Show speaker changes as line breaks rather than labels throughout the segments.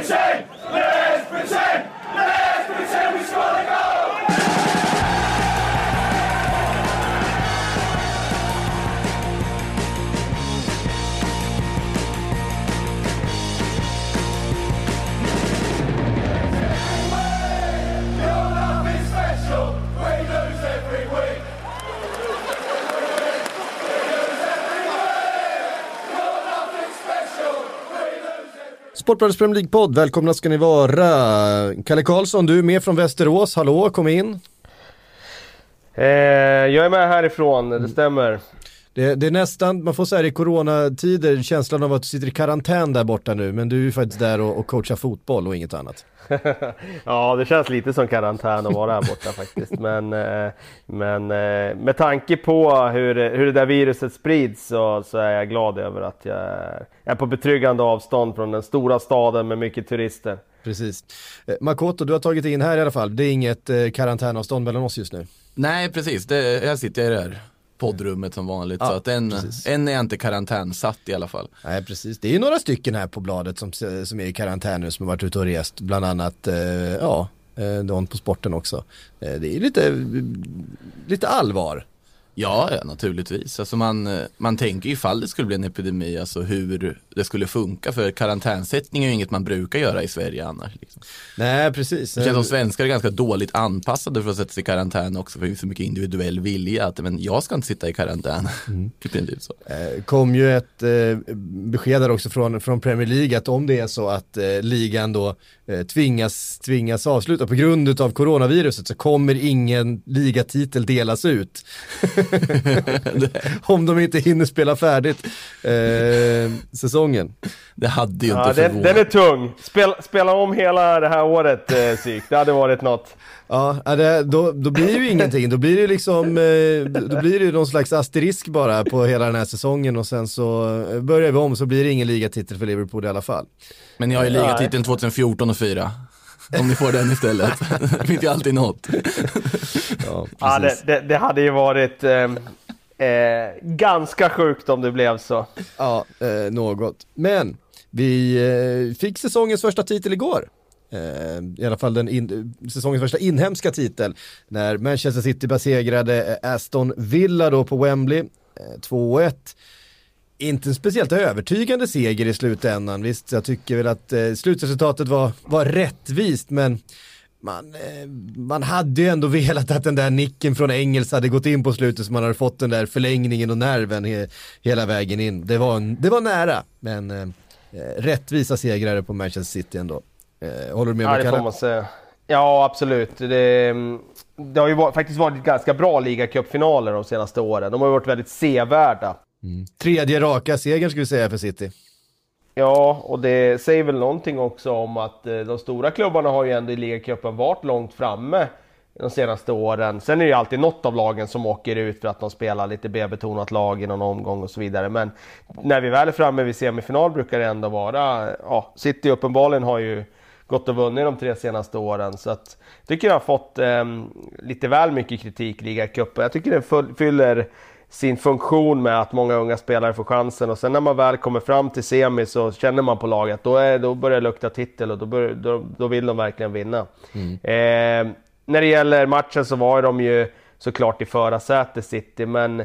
insane!
Sportbladets Premier League-podd, välkomna ska ni vara. Kalle Karlsson, du är med från Västerås, hallå, kom in.
Eh, jag är med härifrån, det stämmer.
Det, det är nästan, man får säga det i coronatider, känslan av att du sitter i karantän där borta nu, men du är ju faktiskt där och, och coachar fotboll och inget annat.
ja, det känns lite som karantän att vara här borta faktiskt. Men, eh, men eh, med tanke på hur, hur det där viruset sprids så, så är jag glad över att jag är på betryggande avstånd från den stora staden med mycket turister.
Precis. Eh, Makoto, du har tagit in här i alla fall, det är inget karantänavstånd mellan oss just nu.
Nej, precis. Det, jag sitter i det här poddrummet som vanligt.
Ja,
så att en,
precis.
en är inte karantänsatt i alla fall.
Nej, precis. Det är ju några stycken här på bladet som, som är i karantän nu, som har varit ute och rest, bland annat, eh, ja, eh, någon på sporten också. Eh, det är lite, lite allvar.
Ja, ja naturligtvis. Alltså man, eh, man tänker ju ifall det skulle bli en epidemi, alltså hur det skulle funka. För karantänsättning är ju inget man brukar göra i Sverige annars. Liksom.
Nej, precis.
Det känns som svenskar är ganska dåligt anpassade för att sätta sig i karantän också. För det finns så mycket individuell vilja att men jag ska inte sitta i karantän. I princip så.
Eh, kom ju ett eh, besked där också från, från Premier League att om det är så att eh, ligan då eh, tvingas, tvingas avsluta på grund av coronaviruset så kommer ingen ligatitel delas ut. om de inte hinner spela färdigt eh, säsongen.
Det hade ju
Ja,
inte
den,
förvånat.
den är tung. Spel, spela om hela det här året, eh, psyk. Det hade varit något.
Ja, ja, det, då, då blir det ju ingenting. Då blir det ju liksom, eh, då blir det ju någon slags asterisk bara på hela den här säsongen och sen så eh, börjar vi om så blir det ingen ligatitel för Liverpool i alla fall.
Men ni har ju ligatiteln 2014 och 4. Om ni får den istället. det finns ju alltid något.
Ja,
Ja, det, det, det hade ju varit eh, eh, ganska sjukt om det blev så.
Ja, eh, något. Men vi eh, fick säsongens första titel igår. Eh, I alla fall den in, säsongens första inhemska titel. När Manchester City besegrade eh, Aston Villa då på Wembley. Eh, 2-1. Inte en speciellt övertygande seger i slutändan. Visst, jag tycker väl att eh, slutresultatet var, var rättvist, men man, eh, man hade ju ändå velat att den där nicken från Engels hade gått in på slutet så man hade fått den där förlängningen och nerven he, hela vägen in. Det var, en, det var nära, men eh, eh, rättvisa segrare på Manchester City ändå. Eh, håller du med
Ja, det får man säga. Ja, absolut. Det, det har ju varit, faktiskt varit ganska bra ligacupfinaler de senaste åren. De har varit väldigt sevärda.
Tredje raka segern skulle vi säga för City.
Ja, och det säger väl någonting också om att eh, de stora klubbarna har ju ändå i ligacupen varit långt framme de senaste åren. Sen är det ju alltid något av lagen som åker ut för att de spelar lite B-betonat lag i någon omgång och så vidare. Men när vi väl är framme vid semifinal brukar det ändå vara, ja, City uppenbarligen har ju gått och vunnit de tre senaste åren. Så att, jag tycker jag har fått eh, lite väl mycket kritik i ligacupen. Jag tycker den full, fyller sin funktion med att många unga spelare får chansen. Och sen när man väl kommer fram till semi så känner man på laget, då, är, då börjar det lukta titel och då, bör, då, då vill de verkligen vinna. Eh, när det gäller matchen så var de ju såklart i förarsäte City, men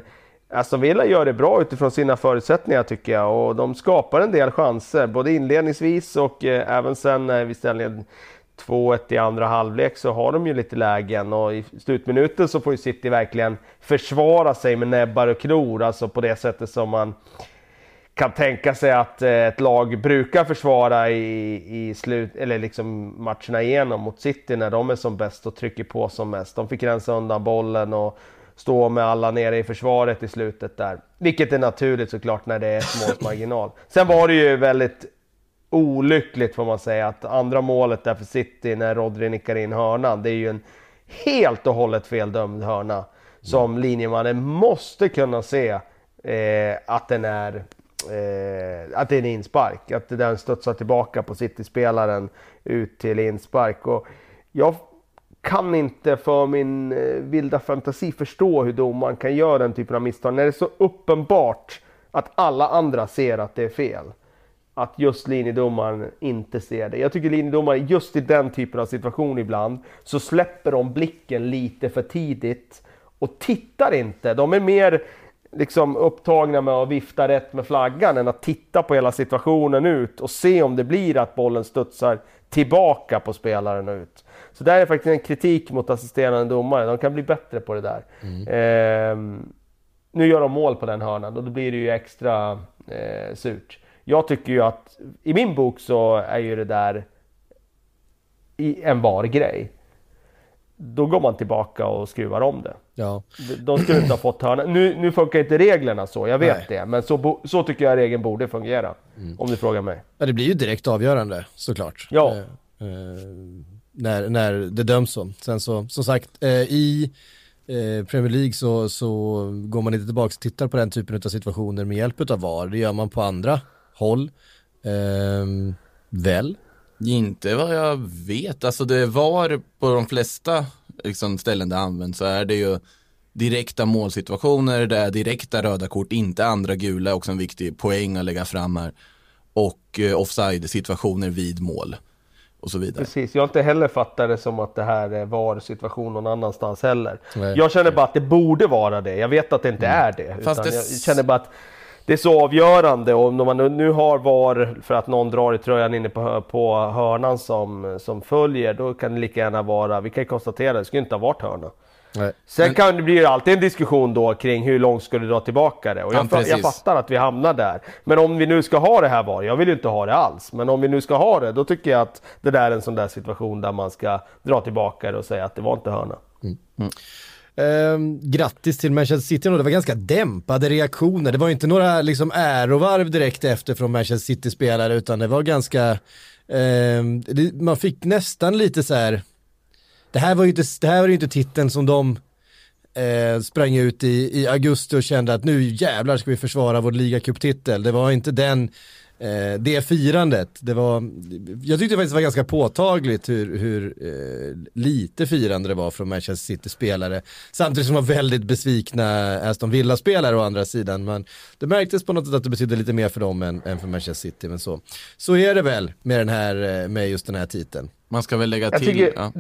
Aston Villa gör det bra utifrån sina förutsättningar tycker jag. Och de skapar en del chanser, både inledningsvis och eh, även sen när vi ställer 2-1 i andra halvlek så har de ju lite lägen och i slutminuten så får ju City verkligen försvara sig med näbbar och klor, alltså på det sättet som man kan tänka sig att eh, ett lag brukar försvara i, i slut, eller liksom matcherna igenom mot City när de är som bäst och trycker på som mest. De fick rensa undan bollen och stå med alla nere i försvaret i slutet där. Vilket är naturligt såklart när det är ett målsmarginal. Sen var det ju väldigt olyckligt får man säga att andra målet där för City när Rodri nickar in hörnan, det är ju en helt och hållet feldömd hörna. Som linjemannen måste kunna se eh, att den är eh, att det är en inspark. Att den studsar tillbaka på City-spelaren ut till inspark. Och jag kan inte för min eh, vilda fantasi förstå hur domaren kan göra den typen av misstag när det är så uppenbart att alla andra ser att det är fel. Att just linjedomaren inte ser det. Jag tycker linjedomaren just i den typen av situation ibland så släpper de blicken lite för tidigt och tittar inte. De är mer liksom upptagna med att vifta rätt med flaggan än att titta på hela situationen ut och se om det blir att bollen studsar tillbaka på spelaren ut. Så där är faktiskt en kritik mot assisterande domare. De kan bli bättre på det där. Eh, nu gör de mål på den hörnan och då blir det ju extra eh, surt. Jag tycker ju att i min bok så är ju det där en VAR-grej. Då går man tillbaka och skruvar om det.
Ja.
De skulle inte ha fått hörna. Nu, nu funkar inte reglerna så, jag vet
Nej.
det. Men så, så tycker jag regeln borde fungera. Om du frågar mig.
ja, det blir ju direkt avgörande såklart.
Ja.
Eh, eh, när, när det döms så. Sen så, som sagt, eh, i eh, Premier League så, så går man inte tillbaka och tittar på den typen av situationer med hjälp av VAR. Det gör man på andra håll. Eh, väl?
Inte vad jag vet, alltså det var på de flesta liksom, ställen det används så är det ju direkta målsituationer, det är direkta röda kort, inte andra gula, också en viktig poäng att lägga fram här. Och eh, offside-situationer vid mål och så vidare.
Precis, jag har inte heller fattat det som att det här är VAR-situation någon annanstans heller.
Nej.
Jag känner bara att det borde vara det. Jag vet att det inte är det.
Fast det-
Jag känner bara att det är så avgörande och om man nu har VAR för att någon drar i tröjan inne på, på hörnan som, som följer, då kan det lika gärna vara, vi kan ju konstatera, det skulle inte ha varit hörna.
Nej.
Sen kan det bli ju alltid en diskussion då kring hur långt ska du dra tillbaka det? Och
Ja,
jag, fa- jag fattar att vi hamnar där. Men om vi nu ska ha det här VAR, jag vill ju inte ha det alls, men om vi nu ska ha det, då tycker jag att det där är en sån där situation där man ska dra tillbaka det och säga att det var inte hörna.
Eh, grattis till Manchester City och det var ganska dämpade reaktioner. Det var inte några liksom ärovarv direkt efter från Manchester City-spelare utan det var ganska, eh, det, man fick nästan lite så här, det här var ju inte, det här var ju inte titeln som de eh, sprang ut i, i augusti och kände att nu jävlar ska vi försvara vår ligacuptitel. Det var inte den, eh, det firandet. Det var, jag tyckte faktiskt det var ganska påtagligt hur, hur eh, lite firande det var från Manchester City-spelare. Samtidigt som de var väldigt besvikna Aston Villa-spelare å andra sidan. Men det märktes på något sätt att det betydde lite mer för dem än, än för Manchester City. Men så, så är det väl med, den här, eh, med just den här titeln.
Man ska väl lägga till,
tycker-
ja.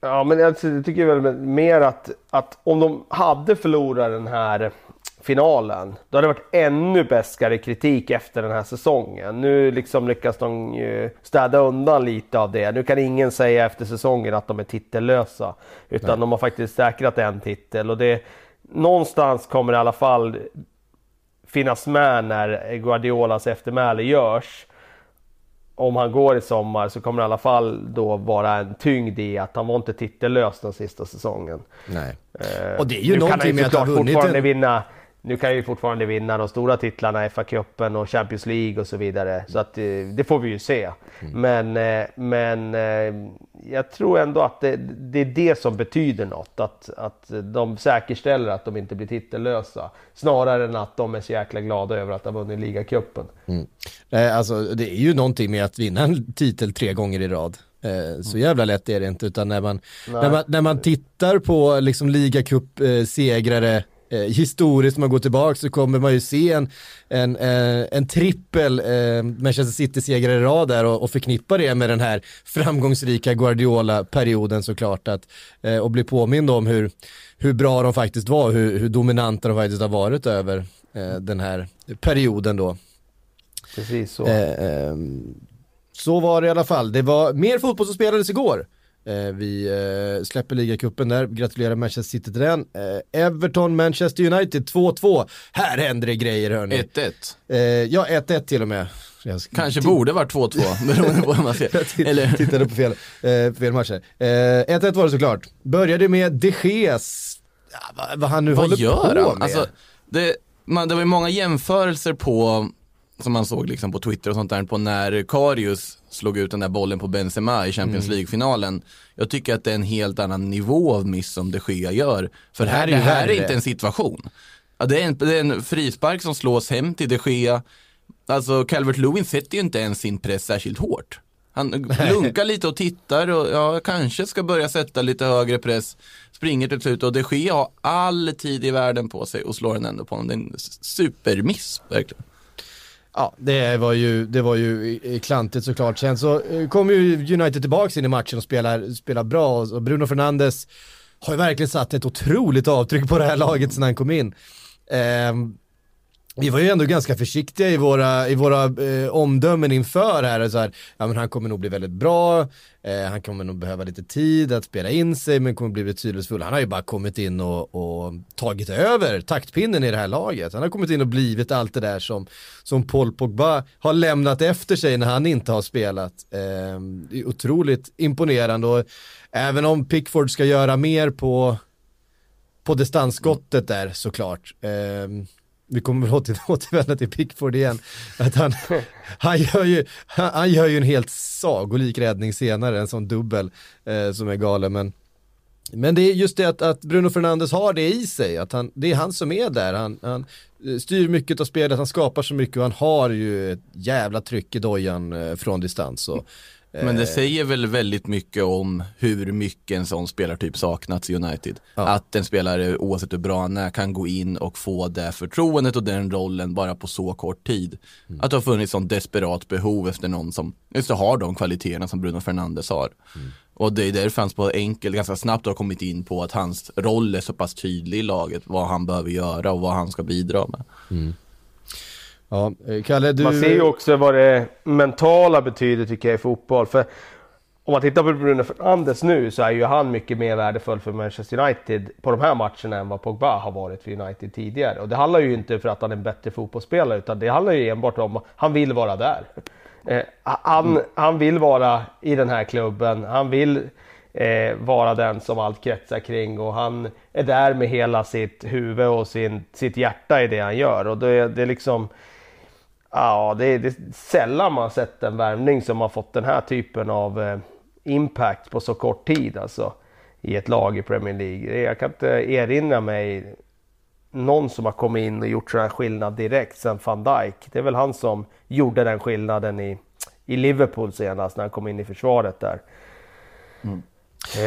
Ja, men jag ty- tycker väl mer att, att om de hade förlorat den här finalen, då hade det varit ännu bäskare kritik efter den här säsongen. Nu liksom lyckas de ju städa undan lite av det. Nu kan ingen säga efter säsongen att de är titellösa, utan
Nej.
de har faktiskt säkrat en titel. Och det, någonstans kommer det i alla fall finnas med när Guardiolas eftermäle görs om han går i sommar så kommer det i alla fall då vara en tyngd i att han var inte titellös den sista säsongen.
Nej.
Eh,
Och det är ju
nu kan
någonting med att ha vunnit en-
vinna nu kan jag ju fortfarande vinna de stora titlarna, FA-cupen och Champions League och så vidare. Så att eh, det får vi ju se.
Mm.
Men, eh, men eh, jag tror ändå att det, det är det som betyder något. Att, att de säkerställer att de inte blir titellösa. Snarare än att de är så jäkla glada över att ha vunnit ligacupen.
Nej, alltså det är ju någonting med att vinna en titel tre gånger i rad. Så jävla lätt är det inte, utan när man, när man, när man tittar på liksom ligacup-segrare eh, historiskt, man går tillbaka så kommer man ju se en, en, eh, en trippel eh, Manchester City-segrare i rad där och, och förknippa det med den här framgångsrika Guardiola-perioden såklart. Att, eh, och bli påmind om hur, hur bra de faktiskt var, hur, hur dominanta de faktiskt har varit över eh, den här perioden då.
Precis så.
Eh, ehm, så var det i alla fall. Det var mer fotboll som spelades igår. Eh, vi eh, släpper ligacupen där, gratulerar Manchester City till den. Eh, Everton, Manchester United 2-2. Här händer det grejer hörni.
1-1.
Eh, ja, 1-1 till och med.
Kanske borde varit 2-2, beroende på hur man ser. Eller,
tittade på fel, fel matcher. Eh, 1-1 var det såklart. Började med De Geas, vad han nu
vad
håller
gör
på
han?
med.
Alltså, det, man, det var ju många jämförelser på, som man såg liksom på Twitter och sånt där, på när Karius slog ut den där bollen på Benzema i Champions
Mm.
League-finalen. Jag tycker att det är en helt annan nivå av miss som de Gea gör. För
Det
här,
här är
det här är
värre.
inte en situation. Ja, det, är en, det är en frispark som slås hem till de Gea. Alltså Calvert Lewin sätter ju inte ens sin press särskilt hårt. Han lunkar lite och tittar och ja, kanske ska börja sätta lite högre press. Springer till slut och de Gea har all tid i världen på sig och slår den ändå på honom. Det är en supermiss verkligen.
Ja, det var ju, det var ju klantigt såklart. Sen så eh, kom ju United tillbaka in i matchen och spelar, spelar bra och Bruno Fernandes har ju verkligen satt ett otroligt avtryck på det här laget sedan han kom in. Ehm, vi var ju ändå ganska försiktiga i våra, i våra eh, omdömen inför här, så här. Ja men han kommer nog bli väldigt bra, eh, han kommer nog behöva lite tid att spela in sig men kommer bli betydelsefull. Han har ju bara kommit in och, och tagit över taktpinnen i det här laget. Han har kommit in och blivit allt det där som, som Paul Pogba har lämnat efter sig när han inte har spelat. Eh, det är otroligt imponerande och även om Pickford ska göra mer på, på distansskottet där såklart. Eh, vi kommer väl åter, återvända till Pickford igen, att han, han, gör ju, han, han, gör ju en helt sagolik räddning senare, en sån dubbel eh, som är galen. Men, men det är just det att, att Bruno Fernandes har det i sig, att han, det är han som är där. Han, han eh, styr mycket av spelet, han skapar så mycket och han har ju ett jävla tryck i dojan eh, från distans. Och,
men det säger väl väldigt mycket om hur mycket en sån spelartyp saknats i United. Ja. Att en spelare, oavsett hur bra han är, kan gå in och få det förtroendet och den rollen bara på så kort tid. Mm. Att det har funnits sånt desperat behov efter någon som just har de kvaliteterna som Bruno Fernandes har. Mm. Och det är därför han på enkelt, ganska snabbt har kommit in på att hans roll är så pass tydlig i laget, vad han behöver göra och vad han ska bidra med. Mm.
Ja, eh, Kalle, du... Man ser ju också vad det mentala betyder tycker jag i fotboll. För om man tittar på Bruno Fernandes nu så är ju han mycket mer värdefull för Manchester United på de här matcherna än vad Pogba har varit för United tidigare. Och det handlar ju inte för att han är en bättre fotbollsspelare utan det handlar ju enbart om att han vill vara där. Eh, han, mm. han vill vara i den här klubben, han vill eh, vara den som allt kretsar kring och han är där med hela sitt huvud och sin, sitt hjärta i det han gör. Och det, det är liksom Ja, det är, det är sällan man sett en värvning som har fått den här typen av eh, impact på så kort tid alltså. I ett lag i Premier League. Jag kan inte erinra mig någon som har kommit in och gjort sån här skillnad direkt sen van Dijk. Det är väl han som gjorde den skillnaden i, i Liverpool senast när han kom in i försvaret där. Mm. Eh,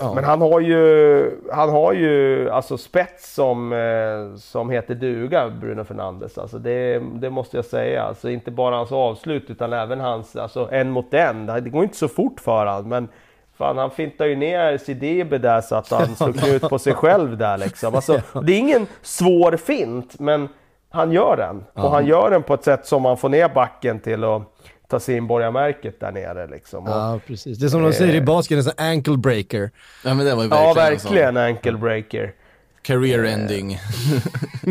ja. Men han har ju, han har ju alltså spets som, eh, som heter duga, Bruno Fernandes. Alltså det, det måste jag säga. Alltså inte bara hans avslut utan även hans, alltså en mot en. Det går inte så fort för honom men Fan, han fintar ju ner Sidibe där så att han slog ut på sig själv där liksom. Alltså, det är ingen svår fint, men han gör den. Och han gör den på ett sätt som man får ner backen till att ta sig in borgarmärket där nere liksom.
Ja, precis. Det är som de säger i eh, basket, en sån ankle breaker.
Ja, men det var ju
verkligen Ja, verkligen ankle breaker.
Career ending.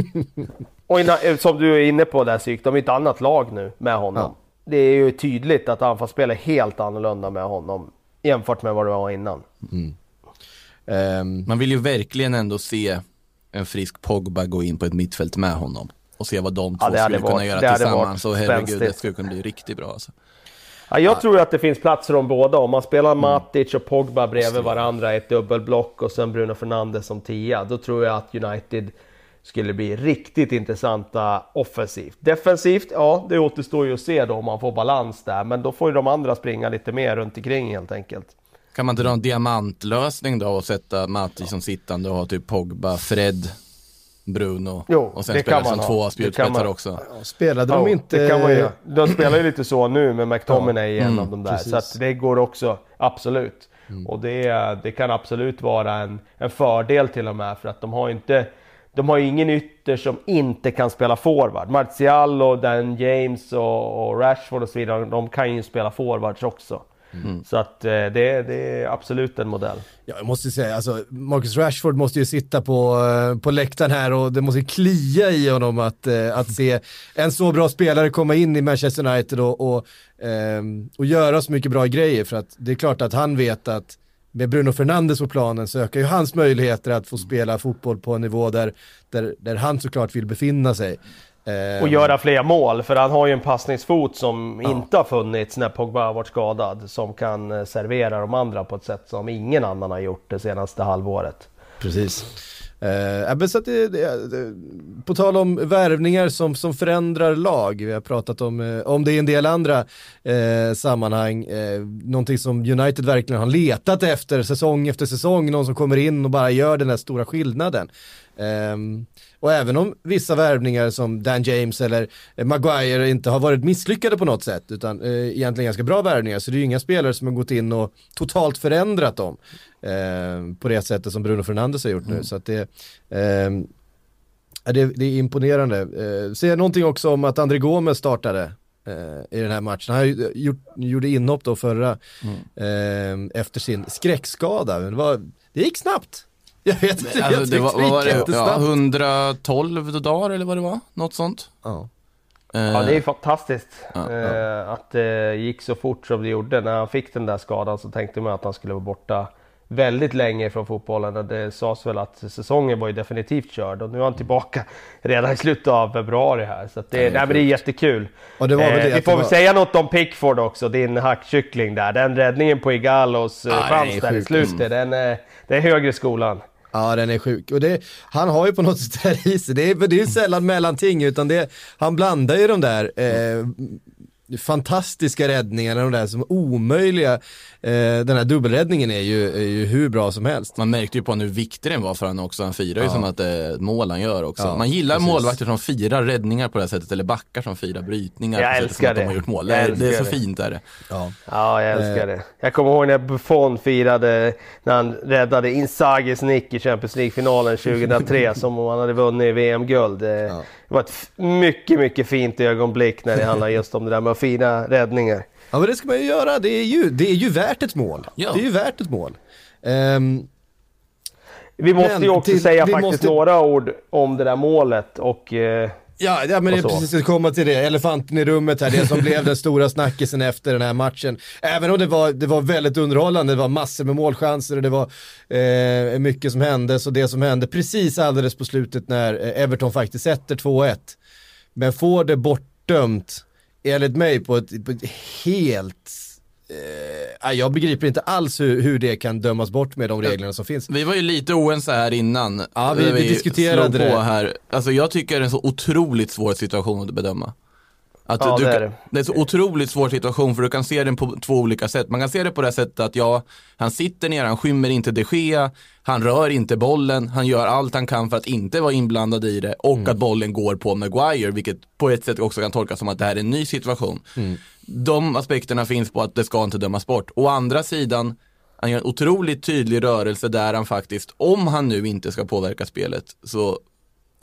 och innan, eh, som du är inne på där Syk, de är ett annat lag nu med honom. Ja. Det är ju tydligt att anfallsspelet är helt annorlunda med honom jämfört med vad det var innan. Mm.
Um, man vill ju verkligen ändå se en frisk Pogba gå in på ett mittfält med honom och se vad de två ja, skulle kunna göra tillsammans. Och herregud, det skulle kunna bli riktigt bra alltså.
Ja, jag tror att det finns plats för dem båda. Om man spelar mm. Matic och Pogba bredvid varandra i ett dubbelblock och sen Bruno Fernandes som tia, då tror jag att United skulle bli riktigt intressanta offensivt. Defensivt, ja det återstår ju att se då om man får balans där, men då får ju de andra springa lite mer runt omkring helt enkelt.
Kan man inte dra en diamantlösning då och sätta Matic som sittande och ha typ Pogba, Fred, Bruno
jo,
och sen spela som två spjutspetsar också.
spelade de inte...
Det kan man ju. De spelar ju lite så nu med McTominay i en mm, av de där. Precis. Så att det går också, absolut. Mm. Och det, det kan absolut vara en, en fördel till och med för att de har inte de har ju ingen ytter som inte kan spela forward. Martial och Dan James och, och Rashford och så vidare, de kan ju spela forwards också. Mm. Så att eh, det, det, är absolut en modell.
Ja, jag måste säga, alltså, Marcus Rashford måste ju sitta på, eh, på läktaren här och det måste klia i honom att, eh, att se en så bra spelare komma in i Manchester United och, och, ehm, och göra så mycket bra grejer. För att det är klart att han vet att med Bruno Fernandes på planen så ökar ju hans möjligheter att få spela fotboll på en nivå där, där, där han såklart vill befinna sig.
Och göra fler mål, för han har ju en passningsfot som ja. inte har funnits när Pogba har varit skadad. Som kan eh, servera de andra på ett sätt som ingen annan har gjort det senaste halvåret.
Precis. Eh, så det, det, det, på tal om värvningar som, som förändrar lag, vi har pratat om, eh, om det i en del andra eh, sammanhang, eh, någonting som United verkligen har letat efter säsong efter säsong, någon som kommer in och bara gör den här stora skillnaden. Ehm, och även om vissa värvningar som Dan James eller eh, Maguire inte har varit misslyckade på något sätt, utan eh, egentligen ganska bra värvningar, så det är ju inga spelare som har gått in och totalt förändrat dem ehm, på det sättet som Bruno Fernandes har gjort nu. Så att det, ja, det, det är imponerande. Eh, ser någonting också om att André Gomes startade eh, i den här matchen. Han gjort, gjorde inhopp då förra,
Mm.
eh, efter sin skräckskada. Det, var, det gick snabbt. Jag vet inte,
Alltså,
jag
det var, vad var det? Ja,
jättesnabbt.
112 dagar eller vad det var? Något sånt.
Ja.
Ja, det är
Eh,
fantastiskt
Ja,
eh, att det gick så fort som det gjorde. När han fick den där skadan så tänkte man att han skulle vara borta väldigt länge från fotbollen. Det sades väl att säsongen var ju definitivt körd och nu är han tillbaka redan i slutet av februari här. Så att det,
Ja, det är
nej, men det är jättekul.
Och det var väl det
eh, vi får väl
var-
säga något om Pickford också, din hackkyckling där. Den räddningen på Igalos eh,
den är
chans där i slutet, den, är- det är högre skolan.
Ja den är sjuk. Och det, han har ju på något sätt det här i sig. Det är, det är ju sällan mellanting utan det, han blandar ju de där eh, fantastiska räddningarna, de där som är omöjliga. Eh, den här dubbelräddningen är ju, är ju hur bra som helst.
Man märkte ju på nu hur viktig den var för honom också. Han firar ju som att det ett mål han gör också.
Ja,
Man gillar
precis.
målvakter som firar räddningar på det här sättet, eller backar som firar brytningar.
Jag älskar
att de
det.
har gjort mål. Det är, det är så
det.
fint är det.
Ja.
Ja, jag älskar
Eh.
det. Jag kommer ihåg när Buffon firade när han räddade Inzagis nick i Champions League-finalen 2003 som om han hade vunnit VM-guld. Eh, Det var ett mycket, mycket fint ögonblick när det handlar just om det där med fina räddningar.
ja men det ska man ju göra, det är ju, det är ju värt ett mål.
Ja.
Det är ju värt ett mål. Ehm,
Vi måste ju också
till-
säga faktiskt
måste-
några ord om det där målet och eh,
Ja, ja men jag
så.
precis ska komma till det, elefanten i rummet här, det som blev den stora snackisen efter den här matchen. Även om det var, det var väldigt underhållande, det var massor med målchanser och det var eh, mycket som hände, så det som hände precis alldeles på slutet när eh, Everton faktiskt sätter 2-1, men får det bortdömt, enligt mig på ett, på ett helt Eh, jag begriper inte alls hur, hur det kan dömas bort med de reglerna som finns.
Vi var ju lite oense här innan.
Ja, vi- vi diskuterade
slog på
det.
här. Alltså jag tycker det är en så otroligt svår situation att bedöma. Att
Ja,
du,
det är det.
det är en så otroligt svår situation för du kan se den på två olika sätt. Man kan se det på det sättet att ja, han sitter ner, han skymmer inte de Gea, han rör inte bollen, han gör allt han kan för att inte vara inblandad i det och att bollen går på Maguire, vilket på ett sätt också kan tolkas som att det här är en ny situation. De aspekterna finns på att det ska inte dömas bort. Å andra sidan, han gör en otroligt tydlig rörelse där han faktiskt, om han nu inte ska påverka spelet, så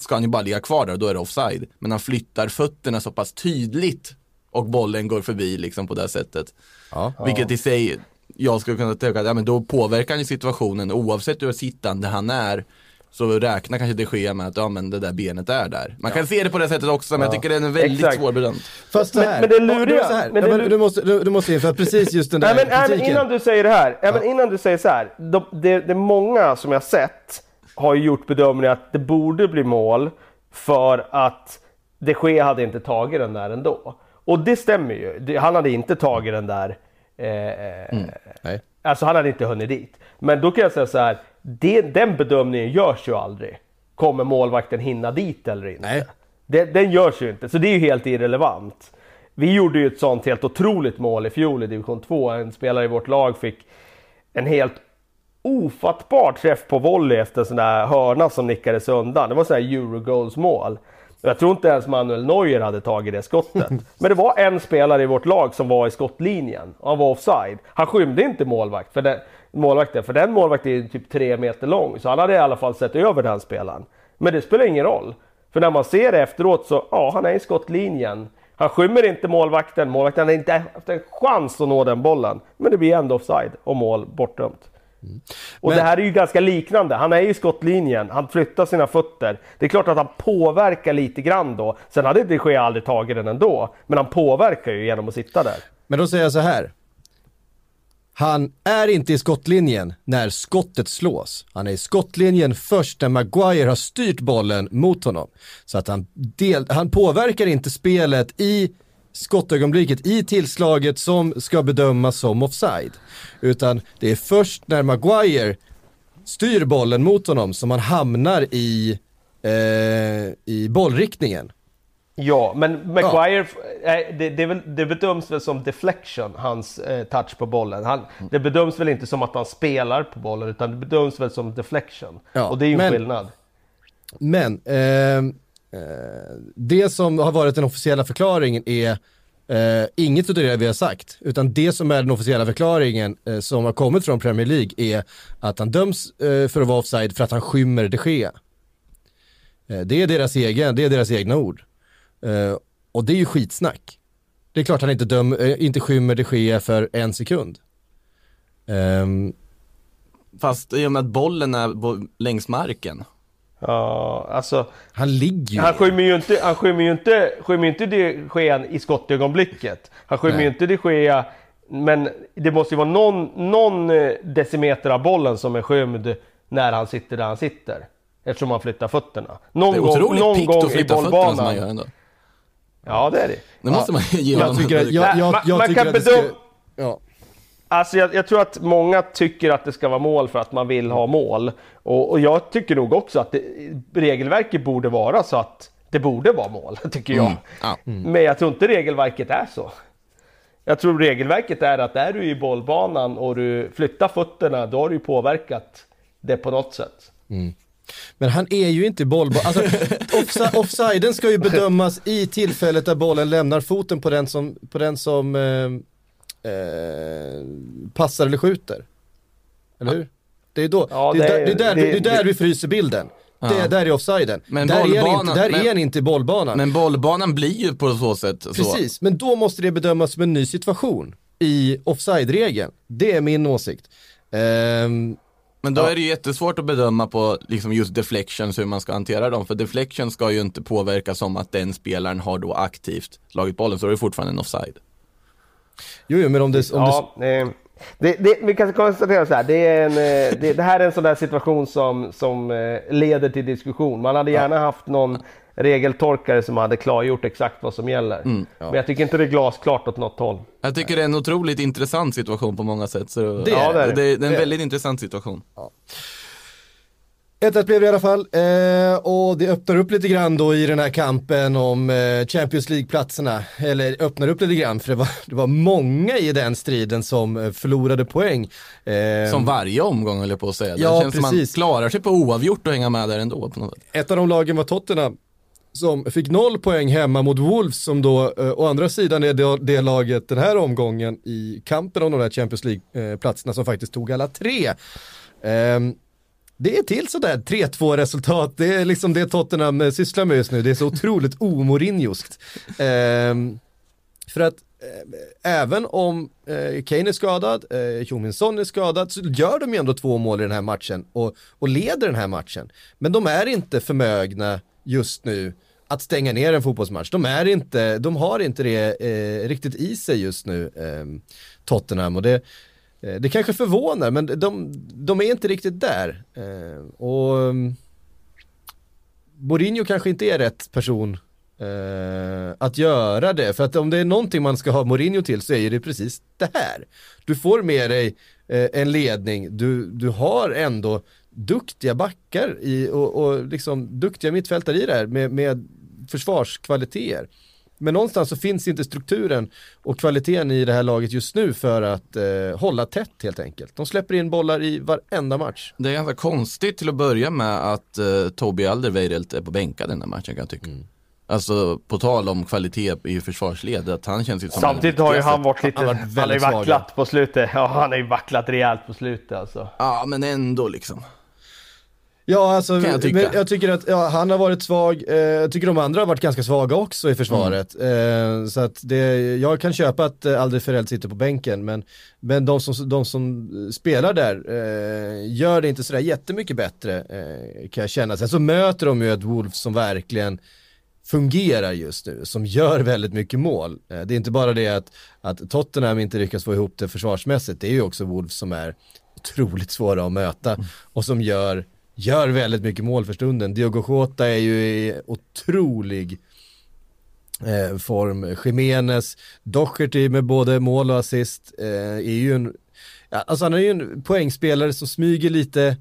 ska han ju bara ligga kvar där och då är det offside. Men han flyttar fötterna så pass tydligt och bollen går förbi liksom på det här sättet.
Ja.
Vilket i sig, jag skulle kunna tänka att ja, men då påverkar han ju situationen oavsett hur sittande han är. Så räknar kanske det sker med att ja, men det där benet är där. Man kan se det på det sättet också, men jag tycker det är en väldigt
Exakt.
svårbedömt.
Fast så
Men-
här,
men det
Ja,
luriga-
så här.
men
Ja,
det
men
lu-
du, måste, du, du måste in, för att precis just den där
Nej men,
kritiken.
innan du säger det här, ja. innan du säger så här. De, det, det är många som jag sett har ju gjort bedömningen att det borde bli mål för att de Gea hade inte tagit den där ändå. Och det stämmer ju. Han hade inte tagit den där. Eh,
Nej.
Alltså han hade inte hunnit dit. Men då kan jag säga så här. Det, den bedömningen görs ju aldrig. Kommer målvakten hinna dit eller inte?
Nej.
Det, den görs ju inte, så det är ju helt irrelevant. Vi gjorde ju ett sånt helt otroligt mål i fjol i division 2. En spelare i vårt lag fick en helt ofattbar träff på volley efter en sån där hörna som nickades undan. Det var sån här Eurogoals mål. Jag tror inte ens Manuel Neuer hade tagit det skottet. Men det var en spelare i vårt lag som var i skottlinjen. Han var offside. Han skymde inte målvakt för den, målvakten, för den målvakten är typ tre meter lång. Så han hade i alla fall sett över den spelaren. Men det spelar ingen roll. För när man ser det efteråt så, ja, han är i skottlinjen. Han skymmer inte målvakten. Målvakten har inte haft en chans att nå den bollen. Men det blir ändå offside och mål bortdömt. Och
Men-
det här är ju ganska liknande. Han är ju i skottlinjen, han flyttar sina fötter. Det är klart att han påverkar lite grann då. Sen hade de Gea aldrig tagit den ändå. Men han påverkar ju genom att sitta där.
Men då säger jag så här. Han är inte i skottlinjen när skottet slås. Han är i skottlinjen först när Maguire har styrt bollen mot honom. Så att han, del, han påverkar inte spelet i skottögonblicket, i tillslaget som ska bedömas som offside. Utan det är först när Maguire styr bollen mot honom som han hamnar i, eh, i bollriktningen.
Ja, men Maguire, eh, det, det, väl, det bedöms väl som deflection, hans eh, touch på bollen. Han, det bedöms väl inte som att han spelar på bollen, utan det bedöms väl som deflection.
Ja,
och det är ju en
men-
skillnad.
Men eh, Eh, det som har varit den officiella förklaringen är eh, inget av det vi har sagt, utan det som är den officiella förklaringen eh, som har kommit från Premier League är att han döms eh, för att vara offside för att han skymmer de Gea. Eh, det, är deras egen, det är deras egna ord. Eh, och det är ju skitsnack. Det är klart han inte, döm, eh, inte skymmer de Gea för en sekund. Ehm.
Fast i och med att bollen är längs marken.
Ja, alltså.
han ligger ju
Han skymmer ju inte, han skymmer ju inte, skymmer inte de Gea i skottögonblicket. Han skymmer
Nej.
ju inte de Gea, men det måste ju vara någon, någon eh, decimeter av bollen som är skymd när han sitter där han sitter. Eftersom han flyttar fötterna. Någon
Det är
gång,
otroligt
någon
piggt
gång
att
i
flytta fötterna som man
bollbanan.
gör ändå.
Ja, det är det.
Det måste man ge
Jag
honom.
tycker, att- jag, jag,
Man-
jag
man
tycker
kan
att det ska,
bedöma-
ja.
Alltså jag, jag tror att många tycker att det ska vara mål för att man vill ha mål. Och, och jag tycker nog också att det, regelverket borde vara så att det borde vara mål, tycker jag.
Mm, ja.
Men jag tror inte regelverket är så. Jag tror regelverket är att är du i bollbanan och du flyttar fötterna, då har du ju påverkat det på något sätt.
Men han är ju inte bollbar. Alltså, offsi- offsiden ska ju bedömas i tillfället där bollen lämnar foten på den som, på den som eh, eh, passar eller skjuter. Eller hur? Det är, då,
Ja,
det, är
det
där,
är-
det, är där,
det-
det är där
det-
vi fryser bilden. Det,
Ja.
där är offsiden.
Men
där är inte, där
men-
är inte i bollbanan.
Men bollbanan blir ju på så sätt så.
Precis, men då måste det bedömas som en ny situation i offside-regeln. Det är min åsikt. Ehm,
Men då är det ju jättesvårt att bedöma på liksom just deflections, hur man ska hantera dem. För deflection ska ju inte påverka som att den spelaren har då aktivt slagit bollen, så är det fortfarande en offside.
Jo, jo, men om det, om
Ja, eh, det, det, vi kan konstatera så här, det, är en, eh, det, det här är en sån där situation som, som eh, leder till diskussion. Man hade gärna haft någon regeltorkare som hade klargjort exakt vad som gäller. Men jag tycker inte det är glasklart åt något håll.
Jag tycker det är en otroligt intressant situation på många sätt. Så
Det är
Ja, det är det.
det, är en
Det
väldigt intressant situation.
1-1 blev det i alla fall eh, och det öppnar upp lite grann då i den här kampen om eh, Champions League-platserna. Eller öppnar upp lite grann för det var, det var många i den striden som eh, förlorade poäng. Eh,
Som varje omgång höll jag på att säga.
Ja,
det känns som
precis.
man klarar sig på oavgjort och hänga med där ändå på något sätt.
ett av de lagen var Tottenham som fick noll poäng hemma mot Wolves som då eh, å andra sidan är det, det laget den här omgången i kampen om de där Champions League-platserna som faktiskt tog alla tre. Det är till sådär 3-2 resultat, det är liksom det Tottenham eh, sysslar med just nu, det är så otroligt omorinjoskt. Ehm, för att eh, även om eh, Kane är skadad, eh, Jominsson är skadad, så gör de ju ändå två mål i den här matchen och, och leder den här matchen. Men de är inte förmögna just nu att stänga ner en fotbollsmatch. De, är inte, de har inte det eh, riktigt i sig just nu, eh, Tottenham. Och det, Eh, det kanske förvånar, men de, de är inte riktigt där. Eh, och mm, Mourinho kanske inte är rätt person eh, att göra det. För att om det är någonting man ska ha Mourinho till så är det precis det här. Du får med dig en ledning, du, du har ändå duktiga backar i, och, och liksom duktiga mittfältare i det här med, med försvarskvaliteter. Men någonstans så finns inte strukturen och kvaliteten i det här laget just nu för att eh, hålla tätt helt enkelt. De släpper in bollar i varenda match.
Det är ganska konstigt till att börja med att uh, Toby Alderweireld är på bänken den här matchen kan jag tycka.
Mm.
Alltså på tal om kvalitet i försvarsled, att han känns ju som
Samtidigt har ju han varit lite,
Han har
han
varit
har ju vacklat på slutet. Ja, han har ju vacklat rejält på slutet alltså.
Ja, men ändå liksom.
Ja, alltså,
Kan jag tycka.
jag tycker att ja, han har varit svag, eh, jag tycker de andra har varit ganska svaga också i försvaret.
Mm.
Eh, så att det, jag kan köpa att eh, Alderfereld sitter på bänken, men, men de, som, de som spelar där eh, gör det inte sådär jättemycket bättre, eh, kan jag känna. Sen så möter de ju ett Wolves som verkligen fungerar just nu, som gör väldigt mycket mål. Eh, Det är inte bara det att, att Tottenham inte lyckas få ihop det försvarsmässigt, det är ju också Wolves som är otroligt svåra att möta och som gör, gör väldigt mycket mål för stunden. Diogo Jota är ju i otrolig eh, form. Jiménez, Docherty med både mål och assist eh, är ju en, alltså han är ju en poängspelare som smyger lite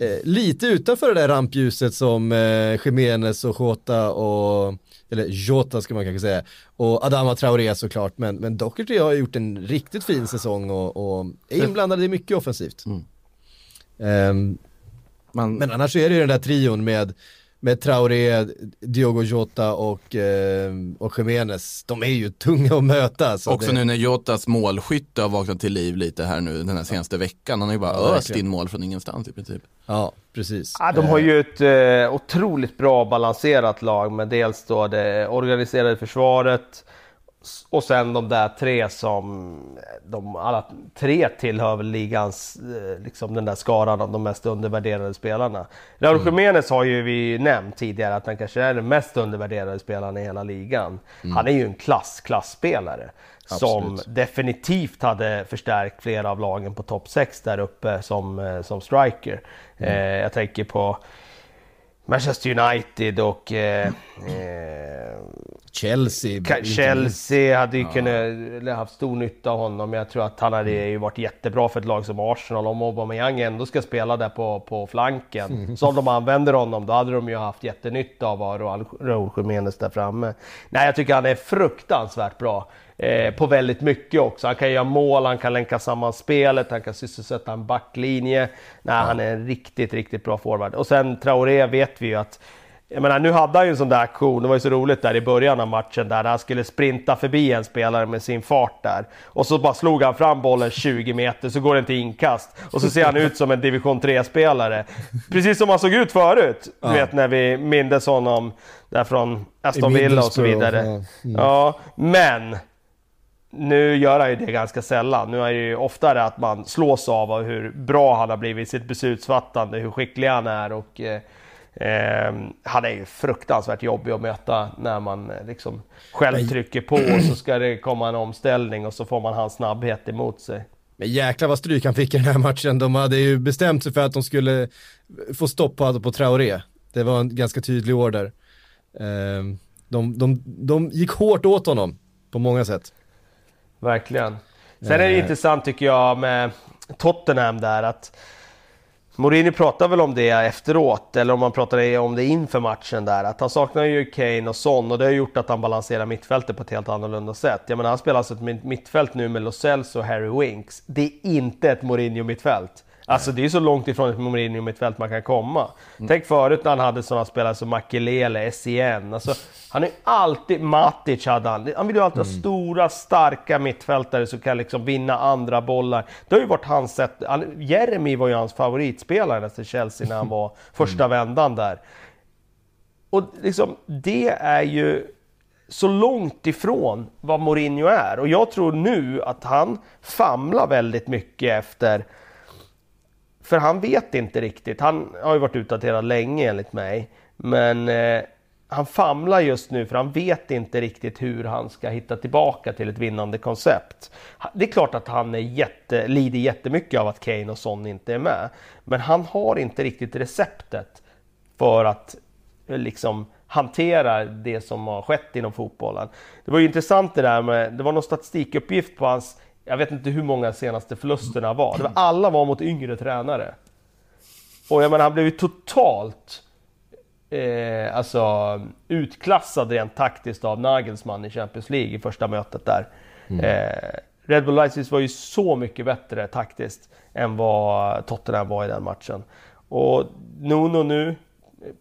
eh, lite utanför det där rampljuset som eh, Jiménez och Jota och, eller Jota ska man kanske säga, och Adama Traoré såklart, men, men Docherty har gjort en riktigt fin säsong och, och är inblandad i mycket offensivt.
Mm.
Ehm,
Man,
men annars är det ju den där trion med, med Traoré, Diogo Jota och, eh, och Jiménez, de är ju tunga att möta. Så
Också
det,
nu när Jotas målskytte har vaknat till liv lite här nu den här senaste veckan. Han har ju bara
Ja,
öst in mål från ingenstans i princip.
Ja, precis.
Ja, de har ju ett eh, otroligt bra balanserat lag med dels då det organiserade försvaret och sen de där tre som, de alla tre tillhör väl ligans, eh, liksom den där skaran av de mest undervärderade spelarna. Raúl
Mm.
Jiménez har ju vi nämnt tidigare att han kanske är den mest undervärderade spelaren i hela ligan. Han är ju en klass, klassspelare som
Mm. Absolut.
definitivt hade förstärkt flera av lagen på topp 6 där uppe som, eh, som striker.
Mm.
Eh, jag tänker på Manchester United och eh, eh,
Chelsea.
Chelsea hade ju kunnat eller haft stor nytta av honom. Jag tror att han hade ju varit jättebra för ett lag som Arsenal. Om Aubameyang ändå ska spela där på, på flanken, så om de använder honom, då hade de ju haft jättenytta av Raúl Jiménez där framme. Nej, jag tycker han är fruktansvärt bra. Eh, på väldigt mycket också. Han kan göra mål, han kan länka samman spelet, han kan sysselsätta en backlinje. Nej, han är en riktigt, riktigt bra forward. Och sen Traoré vet vi ju att jag menar, nu hade han ju en sån där aktion, det var ju så roligt där i början av matchen där han skulle sprinta förbi en spelare med sin fart där. Och så bara slog han fram bollen 20 meter, så går den till inkast. Och så ser han ut som en division 3-spelare. Precis som han såg ut förut, du
Ja.
vet när vi mindes honom där från Aston Villa och så vidare.
ja. Mm.
Ja, men nu gör han ju det ganska sällan. Nu är det ju oftare att man slås av hur bra han har blivit i sitt beslutsfattande, hur skicklig han är och eh, eh, han är ju fruktansvärt jobbig att möta när man eh, liksom själv trycker på och så ska det komma en omställning och så får man hans snabbhet emot sig.
Men jäklar vad stryk han fick i den här matchen. De hade ju bestämt sig för att de skulle få stopp på, på Traoré. Det var en ganska tydlig order. Ehm, De, de, de gick hårt åt honom på många sätt.
Verkligen. Sen är det
Eh.
intressant tycker jag med Tottenham där att Mourinho pratar väl om det efteråt, eller om man pratar om det inför matchen där, att han saknar ju Kane och Son och det har gjort att han balanserar mittfältet på ett helt annorlunda sätt. Jag menar, han spelar alltså ett mitt- mittfält nu med Lo Celso och Harry Winks. Det är inte ett Mourinho-mittfält. Alltså det är så långt ifrån ett Mourinho-mittfält man kan komma. Tänk förut när han hade sådana spelare som Makelele, Essien. Alltså, han är ju alltid... Matic hade han. Han vill ju alltid ha stora, starka mittfältare som kan liksom vinna andra bollar. Det har ju varit hans sätt. Han, Jeremy var ju hans favoritspelare efter Chelsea när han var första vändan där. Och liksom, det är ju så långt ifrån vad Mourinho är. Och jag tror nu att han famlar väldigt mycket efter... För han vet inte riktigt. Han har ju varit utdaterad länge enligt mig. Men eh, han famlar just nu för han vet inte riktigt hur han ska hitta tillbaka till ett vinnande koncept. Det är klart att han är jätte, lider jättemycket av att Kane och Son inte är med. Men han har inte riktigt receptet för att eh, liksom hantera det som har skett inom fotbollen. Det var ju intressant det där med, det var någon statistikuppgift på hans, jag vet inte hur många senaste förlusterna var. Det var alla var mot yngre tränare. Och jag menar, han blev ju totalt eh, alltså, utklassad rent taktiskt av Nagelsmann i Champions League i första mötet där. Eh, Red Bull Leipzig var ju så mycket bättre taktiskt än vad Tottenham var i den matchen. Och Nuno nu,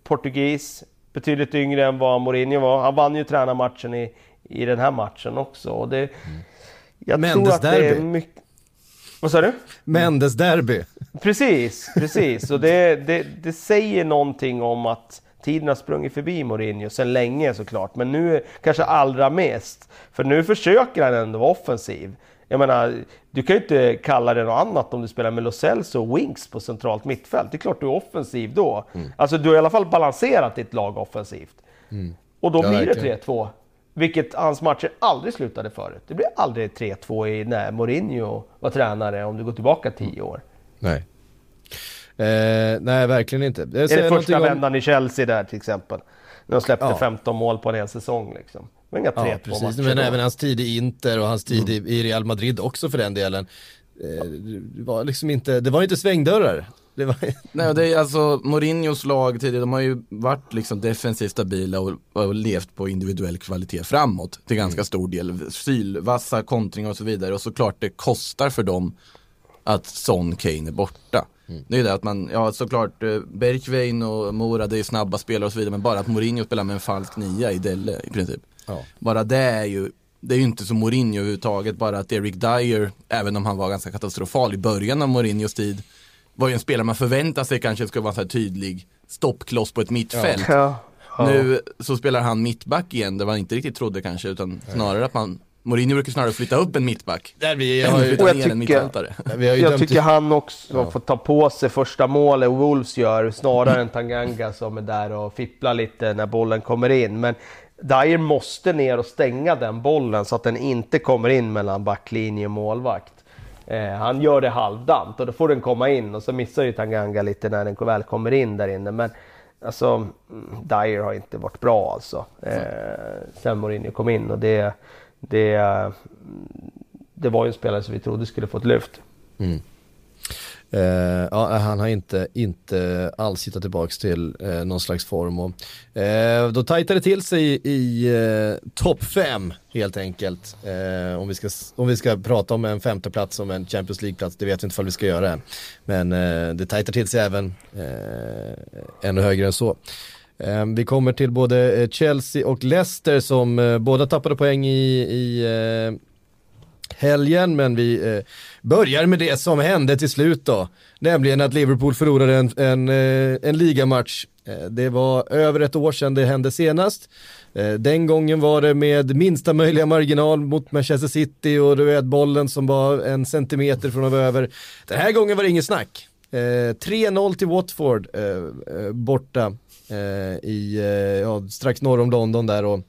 portugis, betydligt yngre än vad Mourinho var. Han vann ju tränarmatchen i, i den här matchen också. Och det, jag
Mendes
tror att det är
derby.
mycket... Vad sa du?
Mendes derby.
Precis, precis. Och det, det, det säger någonting om att tiden har sprungit förbi Mourinho sedan länge såklart. Men nu kanske allra mest. För nu försöker han ändå vara offensiv. Jag menar, du kan ju inte kalla det något annat om du spelar med Lo Celso och Winks på centralt mittfält. Det är klart du är offensiv då. Alltså du har i alla fall balanserat ditt lag offensivt. Och då
Ja,
blir det 3-2. Vilket hans matcher aldrig slutade förut. Det blir aldrig 3-2 i när Mourinho var tränare om du går tillbaka 10 år.
Nej. Eh, nej, verkligen inte. Jag
Är det första
någonting om-
vändan i Chelsea där till exempel? När de släppte
Ja.
15 mål på en hel säsong liksom. Var inga 3-2
Ja, precis.
matcher
Men
då.
även hans tid i Inter och hans tid i, i Real Madrid också för den delen. Eh, det var liksom inte, det var inte svängdörrar. Det var,
Nej, det är alltså Mourinhos lag tidigare, de har ju varit liksom defensivt stabila och, och levt på individuell kvalitet framåt till ganska stor del. Sylvassa kontringar och så vidare och såklart det kostar för dem att Son Kane är borta. Det är det att man, ja såklart, eh, Bergwijn och Mora det är snabba spelare och så vidare men bara att Mourinho spelar med en falsk nia i Delle i princip.
Ja.
Bara det är ju, det är ju inte så Mourinho överhuvudtaget, bara att Eric Dyer, även om han var ganska katastrofal i början av Mourinhos tid, var ju en spelare man förväntar sig kanske skulle vara en så här tydlig stoppkloss på ett mittfält.
Ja. Ja.
Nu så spelar han mittback igen, det var inte riktigt trodde kanske, utan snarare att man Mourinho brukar snarare flytta upp en mittback.
Där vi har ju,
jag
ner en
tycker-
mittfältare.
vi har ju
Jag tycker han också får ta på sig första målet Wolves gör snarare än Tanganga som är där och fipplar lite när bollen kommer in. Men Dyer måste ner och stänga den bollen så att den inte kommer in mellan backlinje och målvakt. Eh, han gör det halvdant och då får den komma in och så missar ju Tanganga lite när den väl kommer in där inne. Men alltså, Dyer har inte varit bra alltså. Eh, sen Mourinho kom in och det, det, det var ju en spelare som vi trodde skulle få ett lyft. Mm.
Eh, ja, han har inte, inte alls hittat tillbaka till eh, någon slags form. Och, eh, då tajtar det till sig i, i eh, topp 5 helt enkelt. Eh, om, vi ska, om vi ska prata om en femteplats om en Champions League-plats, det vet vi inte ifall vi ska göra än. Men eh, det tajtar till sig även eh, ännu högre än så. Eh, vi kommer till både eh, Chelsea och Leicester som eh, båda tappade poäng i, i eh, helgen, men vi eh, börjar med det som hände till slut då. Nämligen att Liverpool förlorade en, en, eh, en ligamatch. Eh, det var över ett år sedan det hände senast. Eh, den gången var det med minsta möjliga marginal mot Manchester City och du vet bollen som var en centimeter från att vara över. Den här gången var det ingen snack. 3-0 till Watford borta i, ja, strax norr om London där och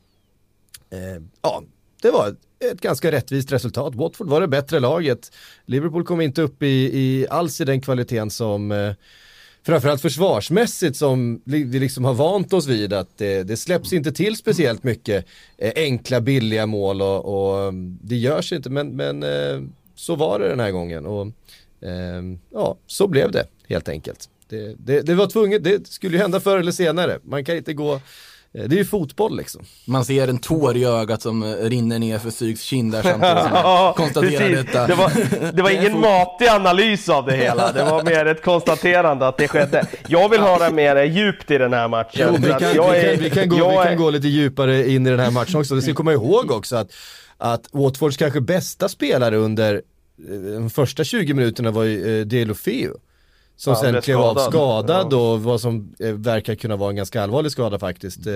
ja, det var ett ganska rättvist resultat. Watford var det bättre laget. Liverpool kom inte upp i, i alls i den kvaliteten som eh, framförallt försvarsmässigt som vi liksom har vant oss vid att det, det släpps inte till speciellt mycket eh, enkla billiga mål och, och eh, det görs inte men, men eh, så var det den här gången och eh, ja, så blev det helt enkelt. Det, det, det var tvunget, det skulle ju hända förr eller senare. Man kan inte gå, det är ju fotboll liksom.
Man ser en tår i ögat som eh, rinner ner för Syks kind där samtidigt som man konstaterar
precis.
detta.
Det var, det var ingen matig analys av det hela, det var mer ett konstaterande att det skedde. Jag vill höra mer djupt i den här matchen.
Jo, vi, kan,
att jag
vi,
är-
kan, vi, kan gå,
är-
lite djupare in i den här matchen också. Vi ska komma ihåg också att, att Watfords kanske bästa spelare under eh, de första 20 minuterna var ju eh, Delofeu. Som
Ja,
sen
blev
klev av
skadad.
och vad som eh, verkar kunna vara en ganska allvarlig skada faktiskt. Eh,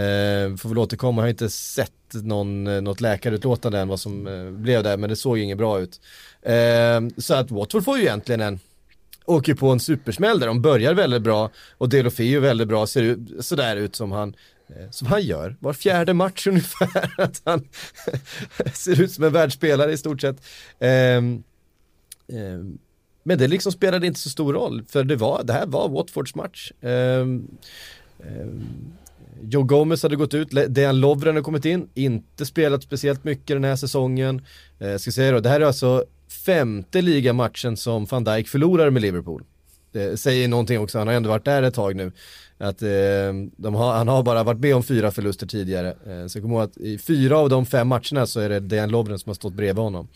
eh, får väl återkomma, jag har inte sett någon, eh, något läkarutlåtande än vad som eh, blev där, men det såg ju inget bra ut. Eh, så att Watford får ju egentligen en, åker på en supersmäll där. De börjar väldigt bra och Delofeu väldigt bra, ser ut, sådär ut som han, eh, som han gör var fjärde match ungefär. Att han ser ut som en världsspelare i stort sett. Ehm, men det liksom spelade inte så stor roll, för det, var, det här var Watfords match. Um, um, Joe Gomez hade gått ut, Dejan Lovren har kommit in, inte spelat speciellt mycket den här säsongen. Eh, ska säga då, det här är alltså femte ligamatchen som van Dijk förlorar med Liverpool. Det säger någonting också, han har ändå varit där ett tag nu. Att, eh, de har, han har bara varit med om fyra förluster tidigare. Eh, så kom ihåg att i fyra av de fem matcherna så är det Dejan Lovren som har stått bredvid honom.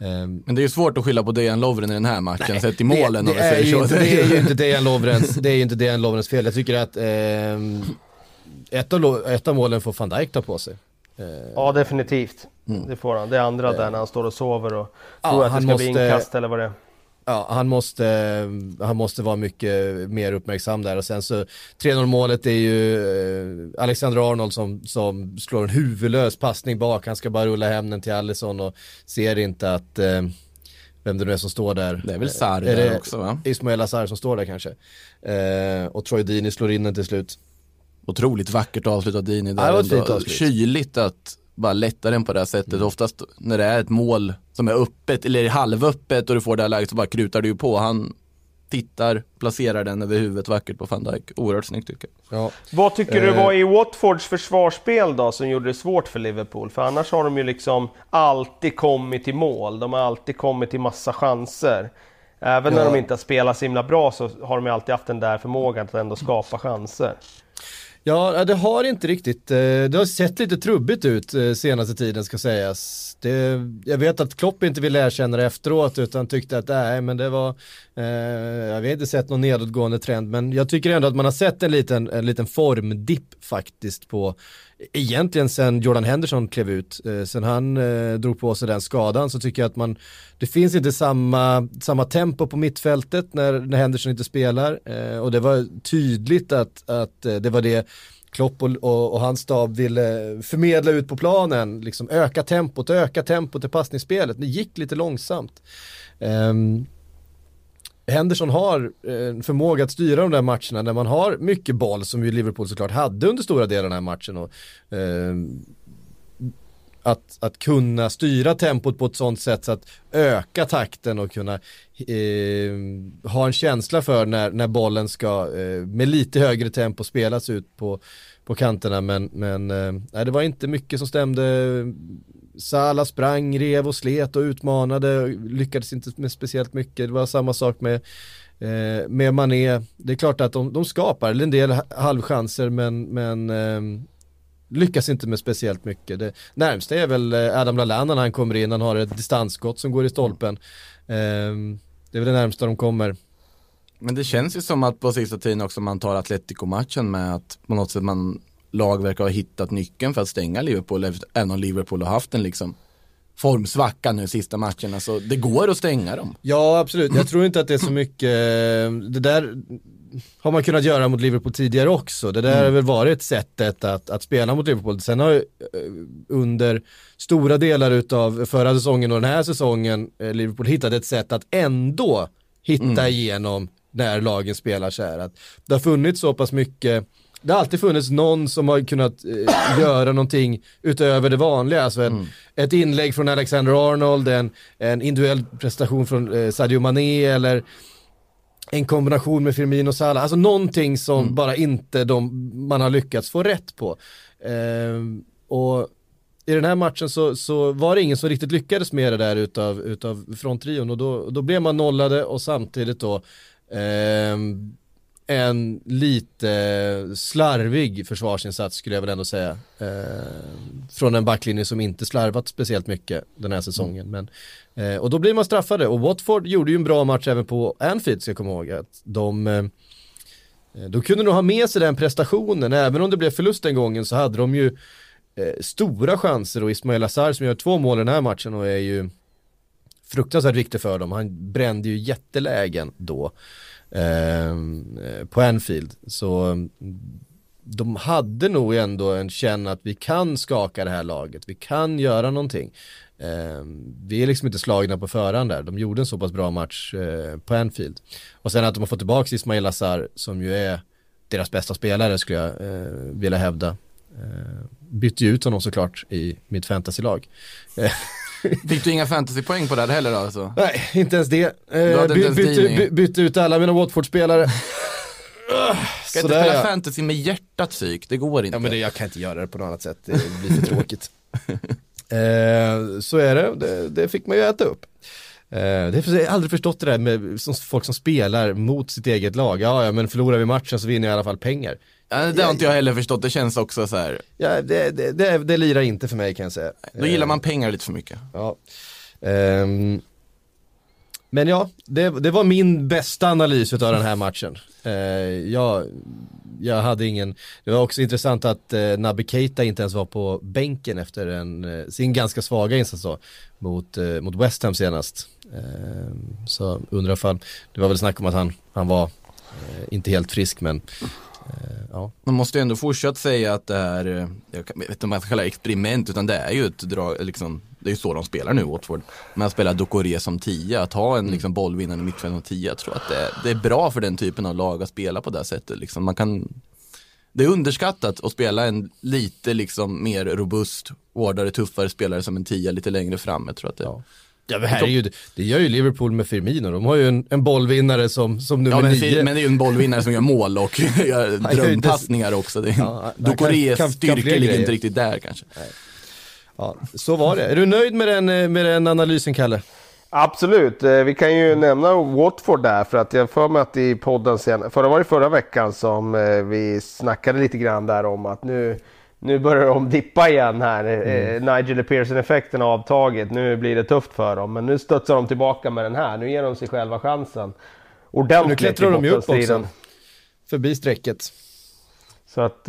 Ehm,
Men det är ju svårt att skylla på Dejan Lovren i den här matchen, sett i målen
det,
om
det, är
säger
ju
så.
inte, det är ju inte Dejan Lovrens, det är ju inte Dejan Lovrens fel. Jag tycker att ehm, ett, av, ett av målen får van Dijk ta på sig. Eh,
Ja, definitivt. Det får han. Det andra där när han står och sover och tror att det ska bli
måste-
inkast eller vad det är.
Ja, han måste, han måste vara mycket mer uppmärksam där och sen så 3-0 målet är ju eh, Alexander Arnold som, som slår en huvudlös passning bak, han ska bara rulla hem den till Allison och ser inte att eh, vem det nu är som står där.
Det är väl Sarr
Är
där också va?
Ismael Azar som står där kanske. Eh, och Troy Deeney slår in den till slut.
Otroligt vackert avslut av Dini
Ja, det var ett fint avslut.
Kyligt att bara lätta den på det här sättet.
Mm.
Oftast när det är ett mål som är öppet eller halvöppet och du får det här läget så bara krutar du ju på. Han tittar, placerar den över huvudet vackert på van Dijk. Oerhört snyggt tycker jag.
Ja.
Vad tycker du
Eh.
var i Watfords försvarsspel då som gjorde det svårt för Liverpool? För annars har de ju liksom alltid kommit till mål. De har alltid kommit till massa chanser. Även när
Ja.
de inte har spelat så himla bra så har de ju alltid haft den där förmågan att ändå skapa chanser.
Ja, det har inte riktigt, eh, det har sett lite trubbigt ut eh, senaste tiden ska sägas. Det, jag vet att Klopp inte ville erkänna det efteråt utan tyckte att nej men det var, eh, jag har inte sett någon nedåtgående trend men jag tycker ändå att man har sett en liten, en liten formdipp faktiskt på, egentligen sen Jordan Henderson klev ut, eh, sen han eh, drog på sig den skadan så tycker jag att man, det finns inte samma, samma tempo på mittfältet när, när Henderson inte spelar eh, och det var tydligt att, att eh, det var det Klopp och, och, och, hans stab ville förmedla ut på planen, liksom öka tempot, öka tempot i passningsspelet. Det gick lite långsamt. Um, Henderson har eh, en förmåga att styra de där matcherna när man har mycket boll som ju Liverpool såklart hade under stora delar av den här matchen. Och, eh, att, att kunna styra tempot på ett sånt sätt så att öka takten och kunna eh, ha en känsla för när, när bollen ska eh, med lite högre tempo spelas ut på, på kanterna men, men eh, det var inte mycket som stämde. Sala sprang, rev och slet och utmanade, lyckades inte med speciellt mycket. Det var samma sak med eh, med Mané, det är klart att de, de skapar en del halvchanser men, men eh, lyckas inte med speciellt mycket. Det närmsta är väl eh, Adam Lallana när han kommer in, han har ett distansskott som går i stolpen. Eh, det är väl det närmsta de kommer.
Men det känns ju som att på sista tiden också man tar Atletico-matchen med att på något sätt man lag verkar ha hittat nyckeln för att stänga Liverpool, även om Liverpool har haft en liksom formsvacka nu sista matcherna så det går att stänga dem.
Ja absolut, jag tror inte att det är så mycket, det där har man kunnat göra mot Liverpool tidigare också. Det där mm. har väl varit sättet att, att spela mot Liverpool. Sen har eh, under stora delar av förra säsongen och den här säsongen eh, Liverpool hittat ett sätt att ändå hitta mm. igenom när lagen spelar så här. Att det har funnits så pass mycket det har alltid funnits någon som har kunnat eh, göra någonting utöver det vanliga. Alltså en, mm. Ett inlägg från Alexander Arnold, en, en individuell prestation från eh, Sadio Mané eller en kombination med Firmino och Salah. Alltså någonting som mm. bara inte de, man har lyckats få rätt på. Eh, och i den här matchen så, så, var det ingen som riktigt lyckades med det där utav, utav fronttrion och då, då blev man nollade och samtidigt då eh, en lite slarvig försvarsinsats skulle jag väl ändå säga. Eh, från en backlinje som inte slarvat speciellt mycket den här säsongen. Mm. Men, eh, och då blir man straffade och Watford gjorde ju en bra match även på Anfield ska jag komma ihåg. Att de, eh, de kunde nog ha med sig den prestationen, även om det blev förlust den gången så hade de ju eh, stora chanser och Ismail Azar som gör två mål i den här matchen och är ju fruktansvärt viktig för dem. Han brände ju jättelägen då. Eh, på Anfield. Så mm, de hade nog ändå en känna att vi kan skaka det här laget, vi kan göra någonting. Eh, vi är liksom inte slagna på förhand där, de gjorde en så pass bra match eh, på Anfield. Och sen att de har fått tillbaka Ismail Azar som ju är deras bästa spelare skulle jag eh, vilja hävda. Eh, bytte ju ut honom såklart i mitt fantasylag.
Eh, Fick du inga fantasypoäng på det här heller då? Alltså?
Nej, inte ens det. Eh, by, bytte, by, bytte ut alla mina Watford-spelare.
Ska inte spela ja. fantasy med hjärtat psyk, det går inte.
Ja men det, jag kan inte göra det på något annat sätt, det blir för tråkigt. eh, så är det. det, det, fick man ju äta upp. Eh, det har jag aldrig förstått det där med som, folk som spelar mot sitt eget lag. Ja, ja men förlorar vi matchen så vinner jag i alla fall pengar.
Ja, det har inte jag heller förstått, det känns också så här.
Ja, det, det, det, det lirar inte för mig kan jag säga.
Då gillar man pengar lite för mycket.
Ja. Um, men ja, det, det, var min bästa analys av den här matchen. Uh, jag, jag hade ingen, det var också intressant att uh, Naby Keita inte ens var på bänken efter en, uh, sin ganska svaga insats då, mot, uh, mot West Ham senast. Uh, så undrar fall, det var väl snack om att han, han var inte helt frisk men
Eh, ja. Man måste ju ändå fortsatt säga att det är, eh, jag vet inte om man ska kalla det experiment, utan det är ju ett drag, liksom, det är ju så de spelar nu, Watford. Man spelar Dokore som 10, att ha en mm. liksom, bollvinnande mittfält som 10, jag tror att det, det, är bra för den typen av lag att spela på det sättet. Liksom. Man kan, det är underskattat att spela en lite liksom, mer robust, hårdare, tuffare spelare som en 10 lite längre fram. Jag tror att det, ja.
Ja men herregud, det gör ju Liverpool med Firmino. De har ju en, en bollvinnare som, som nummer ja,
men,
nio.
Men det är ju en bollvinnare som gör mål och gör drömpassningar också. Ja, Dokores styrka ligger inte riktigt där kanske. Nej.
Ja, så var det. Är du nöjd med den, med den analysen Kalle?
Absolut, eh, vi kan ju nämna Watford där för att jag för mig att i podden sen, för det var det förra veckan som eh, vi snackade lite grann där om att nu, nu börjar de dippa igen här. Eh, mm. Nigel Pearson-effekten har avtagit, nu blir det tufft för dem. Men nu studsar de tillbaka med den här, nu ger de sig själva chansen.
Ordentligt Nu klättrar de ju upp också, förbi strecket.
Så att,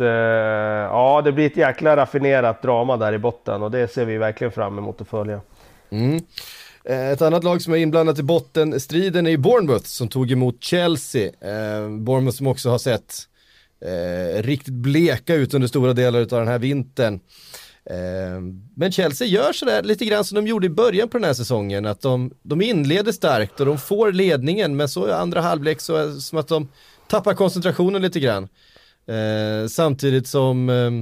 ja det blir ett jäkla raffinerat drama där i botten och det ser vi verkligen fram emot att följa.
Mm. Eh, ett annat lag som är inblandat i bottenstriden är Bournemouth som tog emot Chelsea. Eh, Bournemouth som också har sett eh, riktigt bleka ut under stora delar av den här vintern. Eh, men Chelsea gör sådär lite grann som de gjorde i början på den här säsongen, att de, de inleder starkt och de får ledningen, men så i andra halvlek så är det som att de tappar koncentrationen lite grann. Eh, samtidigt som eh,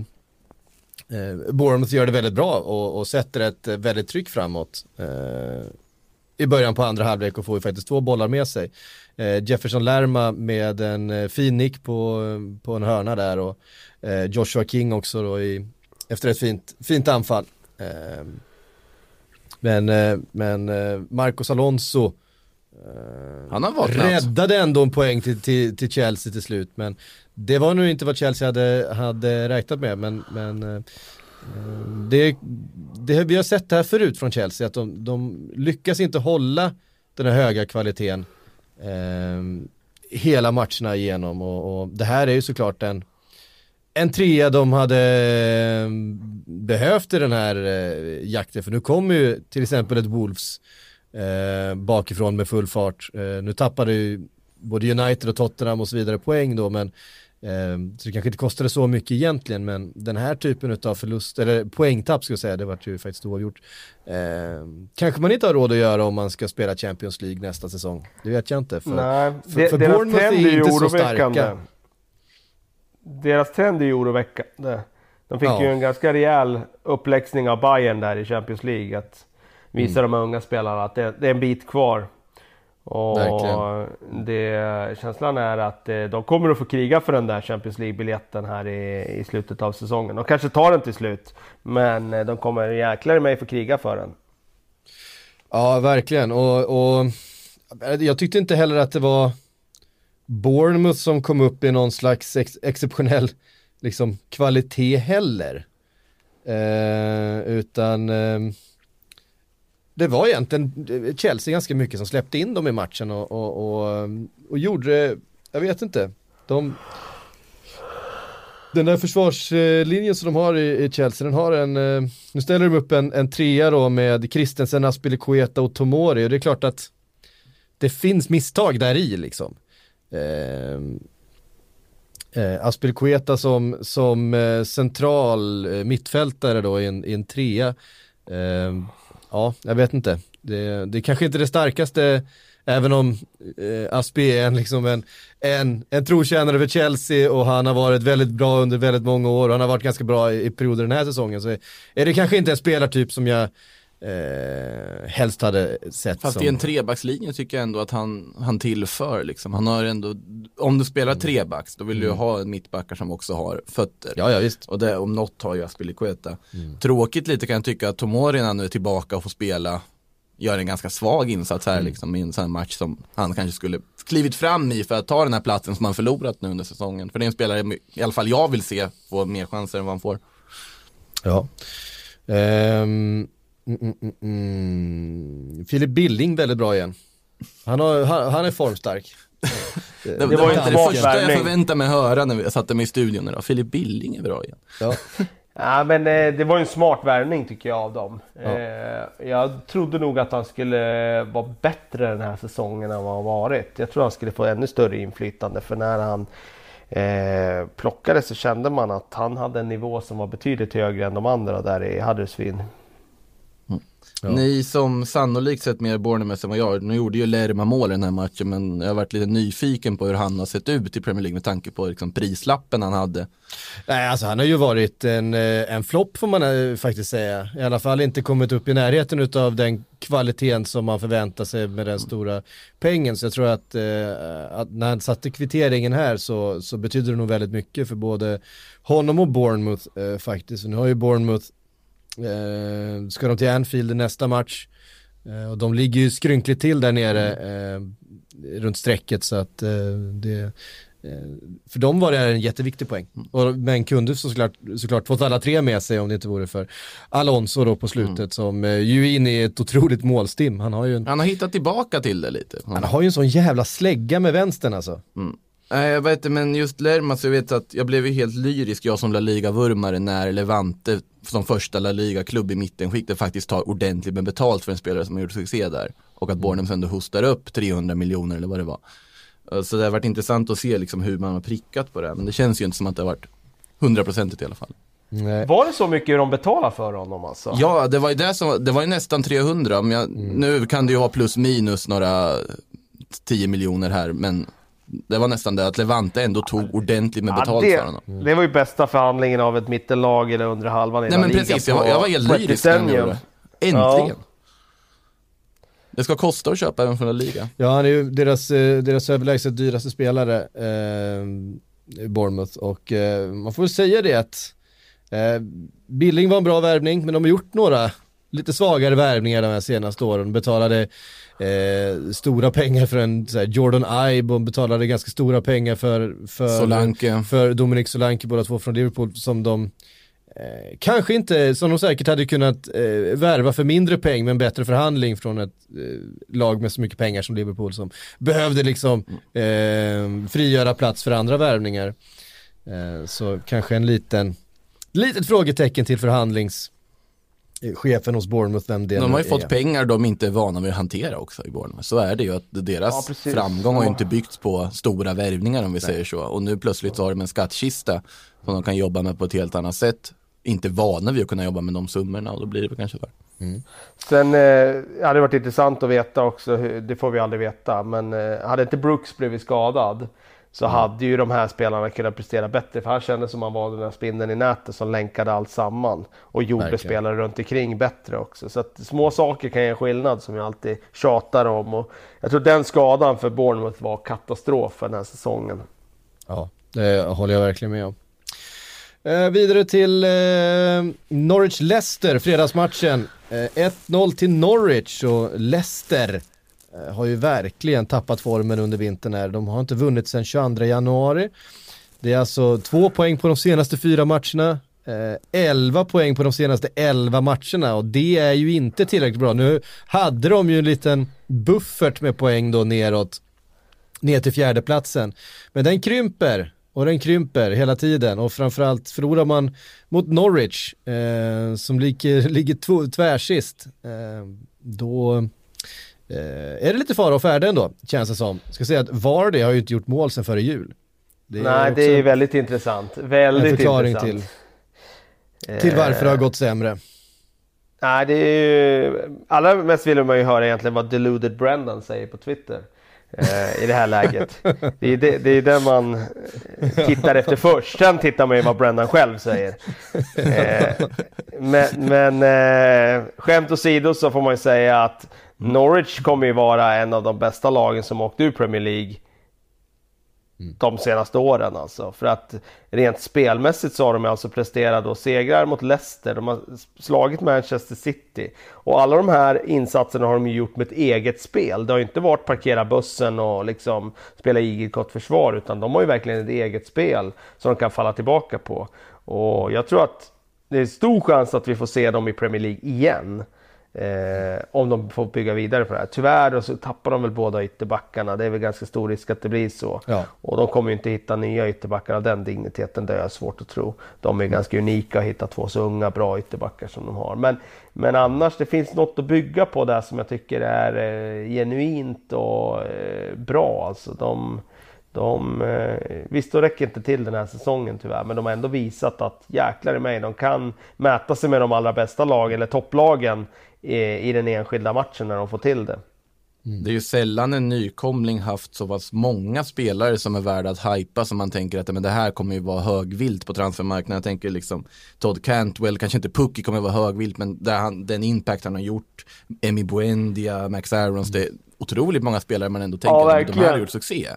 eh Bournemouth gör det väldigt bra och, och sätter ett väldigt tryck framåt eh, i början på andra halvlek och får ju faktiskt två bollar med sig. Eh, Jefferson Lerma med en eh, fin nick på, på en hörna där och eh, Joshua King också då i, efter ett fint, fint anfall. Men, men Marcos Alonso
han har
räddade ändå en poäng till, till, till Chelsea till slut men det var nog inte vad Chelsea hade, hade räknat med men, men det, det, vi har sett det här förut från Chelsea att de, de lyckas inte hålla den här höga kvaliteten Ehm, hela matcherna igenom och, och, det här är ju såklart en, en trea de hade ehm, behövt i den här eh, jakten för nu kommer ju till exempel ett Wolves eh, bakifrån med full fart. Eh, nu tappade ju både United och Tottenham och så vidare poäng då men Eh, så det kanske inte kostade så mycket egentligen, men den här typen av förlust, eller poängtapp ska jag säga, det vart ju faktiskt oavgjort. Eh, kanske man inte har råd att göra om man ska spela Champions League nästa säsong. Det vet jag inte. För,
Nej, för, för Bournemouth är inte så starka. Deras trend är ju oroväckande. De fick ja. ju en ganska rejäl uppläxning av Bayern där i Champions League. Att visa mm. de unga spelarna att det, det är en bit kvar. Och det, känslan är att eh, de kommer att få kriga för den där Champions League-biljetten här i, i slutet av säsongen. De kanske tar den till slut, men eh, de kommer jäklar i mig få kriga för den.
Ja, verkligen. Och, och jag tyckte inte heller att det var Bournemouth som kom upp i någon slags ex exceptionell liksom, kvalitet heller. Eh, utan eh, det var egentligen eh, Chelsea ganska mycket som släppte in dem i matchen och, och, och, eh, och gjorde, jag vet inte, de den där försvarslinjen som de har i, i Chelsea, den har en, eh, nu ställer de upp en, en trea då med Christensen, Aspilicueta och Tomori och det är klart att det finns misstag där i liksom. Eh, eh, Aspilicueta som, som eh, central eh, mittfältare då i en, i en trea. Eh, ja, jag vet inte. Det, det är kanske inte det starkaste, även om eh, Aspi är en, liksom en, en, en trotjänare för Chelsea och han har varit väldigt bra under väldigt många år och han har varit ganska bra i, i perioder den här säsongen. Så är det kanske inte en spelartyp som jag eh, helst hade sett
Fast
som...
i en trebackslinje tycker jag ändå att han, han tillför liksom. Han har ändå, om du spelar mm. trebacks då vill mm. du ha mittbackar som också har fötter.
Ja, ja visst.
Och det, om något har ju Aspilicueta. Mm. Tråkigt lite kan jag tycka att Tomori nu är tillbaka och får spela gör en ganska svag insats här mm. liksom i en sån här match som han kanske skulle klivit fram i för att ta den här platsen som han förlorat nu under säsongen. För det är en spelare, i alla fall jag vill se, få mer chanser än vad han får.
Ja. Um, Mm, mm, mm, Filip Billing väldigt bra igen. Han, har, han, han är formstark.
det, det, det, var inte det första jag förväntade mig höra när vi satte mig i studion idag. Filip Billing är bra igen.
Ja. ja men eh, det var en smart värvning tycker jag av dem. Ja. Eh, jag trodde nog att han skulle vara bättre den här säsongen än vad han varit. Jag tror han skulle få ännu större inflytande för när han eh, plockades så kände man att han hade en nivå som var betydligt högre än de andra där i Huddersfield.
Ja. Ni som sannolikt sett mer Bournemouth än vad jag nu gjorde ju Lerma mål i den här matchen men jag har varit lite nyfiken på hur han har sett ut i Premier League med tanke på liksom, prislappen han hade.
Nej, alltså han har ju varit en, eh, en flopp får man eh, faktiskt säga. I alla fall inte kommit upp i närheten av den kvaliteten som man förväntar sig med den stora pengen. Så jag tror att, eh, att när han satte kvitteringen här så, så betyder det nog väldigt mycket för både honom och Bournemouth eh, faktiskt. Nu har ju Bournemouth Eh, ska de till Anfield i nästa match Eh, och de ligger ju skrynkligt till där nere eh, runt strecket så att eh, det eh, för dem var det en jätteviktig poäng. Och, men kunde såklart, såklart fått alla tre med sig om det inte vore för Alonso då på slutet som eh, ju är inne i ett otroligt målstim. Han har ju en,
Han har hittat tillbaka till det lite.
han har ju en sån jävla slägga med vänstern alltså.
Nej, jag vet inte, men just Lermas, jag vet att jag blev ju helt lyrisk, jag som La Liga-vurmare, när Levante som första La Liga-klubb i mittenskiktet faktiskt tar ordentligt med betalt för en spelare som har gjort succé där. Och att Bornholm ändå hostar upp 300 miljoner eller vad det var. Så det har varit intressant att se liksom hur man har prickat på det, men det känns ju inte som att det har varit hundraprocentigt i alla fall.
Nej.
Var det så mycket de betalar för honom alltså?
Ja, det var ju det som, det var ju nästan 300, men jag, nu kan det ju vara plus minus några 10 miljoner här, men det var nästan det att Levante ändå tog ordentligt med
Ja,
betalt
det,
för honom.
det var ju bästa förhandlingen av ett mittenlag eller under halvan i
Nej men precis, jag var, jag var helt lyrisk när jag gjorde det. Äntligen!
Ja.
Det ska kosta att köpa även från La Liga.
Ja, han är ju deras, eh, deras överlägset dyraste spelare, eh, i Bournemouth. Och eh, man får väl säga det att eh, Billing var en bra värvning, men de har gjort några lite svagare värvningar de här senaste åren. De betalade eh, stora pengar för en så här, Jordan Ibe och betalade ganska stora pengar för, för,
Solanke.
för Dominic Solanke, båda två från Liverpool, som de Eh, kanske inte, som de säkert hade kunnat eh, värva för mindre peng men bättre förhandling från ett eh, lag med så mycket pengar som Liverpool som behövde liksom eh, frigöra plats för andra värvningar. Eh, så kanske en liten, litet frågetecken till förhandlingschefen hos Bournemouth, vem det
De har ju
är.
fått pengar de inte är vana vid att hantera också i Bournemouth. Så är det ju att deras
Ja,
framgång har ju inte byggts på stora värvningar om vi säger så. Och nu plötsligt så har de en skattkista som de kan jobba med på ett helt annat sätt. Inte vana vid att kunna jobba med de summorna och då blir det kanske där.
Sen eh, hade det varit intressant att veta också, hur, det får vi aldrig veta, men eh, hade inte Brooks blivit skadad så
Mm.
hade ju de här spelarna kunnat prestera bättre för han kändes som han var den där spindeln i nätet som länkade allt samman och gjorde
Verkligen.
spelare runt omkring bättre också. Så att små saker kan göra skillnad som jag alltid tjatar om och jag tror den skadan för Bournemouth var katastrof för den här säsongen.
Ja, det håller jag verkligen med om. Eh, vidare till eh, Norwich-Leicester, fredagsmatchen. Eh, 1-0 till Norwich och Leicester Eh, har ju verkligen tappat formen under vintern här. De har inte vunnit sedan 22 januari. Det är alltså två poäng på de senaste fyra matcherna. Eh, 11 poäng på de senaste 11 matcherna och det är ju inte tillräckligt bra. Nu hade de ju en liten buffert med poäng då neråt ner till fjärdeplatsen. Men den krymper och den krymper hela tiden och framförallt förlorar man mot Norwich eh, som ligger, ligger tvärsist. Eh, då eh, är det lite fara och färde ändå, känns det som. Ska säga att Vardy har ju inte gjort mål sedan före jul. Det
Nej, det är väldigt intressant. Väldigt
en förklaring
intressant.
till, till varför det har gått sämre.
Nej, det är ju... Allra mest vill man ju höra egentligen vad Deluded Brendan säger på Twitter. Eh, I det här läget. Det är det, det är det man eh, tittar efter först. Sen tittar man ju vad Brendan själv säger. Eh, men men eh, skämt åsido så får man ju säga att Norwich kommer ju vara en av de bästa lagen som åkt ur Premier League de senaste åren alltså. För att rent spelmässigt så har de alltså presterat och segrar mot Leicester, de har slagit Manchester City. Och alla de här insatserna har de ju gjort med ett eget spel. Det har ju inte varit parkera bussen och liksom spela iget gott försvar, utan de har ju verkligen ett eget spel som de kan falla tillbaka på. Och jag tror att det är stor chans att vi får se dem i Premier League igen. Eh, om de får bygga vidare på det här. Tyvärr så tappar de väl båda ytterbackarna. Det är väl ganska stor risk att det blir så.
Ja.
Och de kommer ju inte hitta nya ytterbackar av den digniteten. Det jag svårt att tro. De är ganska unika att hitta två så unga bra ytterbackar som de har. Men, men annars, det finns något att bygga på där som jag tycker är eh, genuint och eh, bra. Alltså de, de, eh, visst, då räcker inte till den här säsongen tyvärr, men de har ändå visat att jäklar i mig, de kan mäta sig med de allra bästa lagen, eller topplagen, i, den enskilda matchen när de får till det.
Det är ju sällan en nykomling haft så pass många spelare som är värda att hypa som man tänker att men det här kommer ju vara högvilt på transfermarknaden. Jag tänker liksom Todd Cantwell, kanske inte Pucky kommer vara högvilt men där han, den impact han har gjort, Emi Buendia, Max Aarons, det är otroligt många spelare man ändå tänker
Ja,
att de här har gjort succé.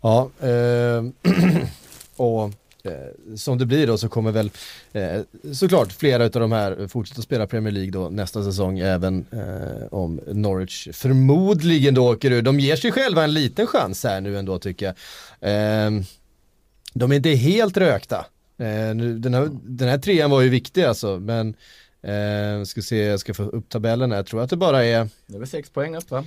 Ja, eh, och eh, som det blir då så kommer väl eh, såklart flera av de här fortsätta spela Premier League då nästa säsong även eh, om Norwich förmodligen då åker ur. De ger sig själva en liten chans här nu ändå tycker jag. Eh, de är inte helt rökta. Eh, nu, den, här, den här trean var ju viktig alltså men Eh, ska se, jag ska få upp tabellen här, jag tror att det bara är
Det är väl sex poäng upp va?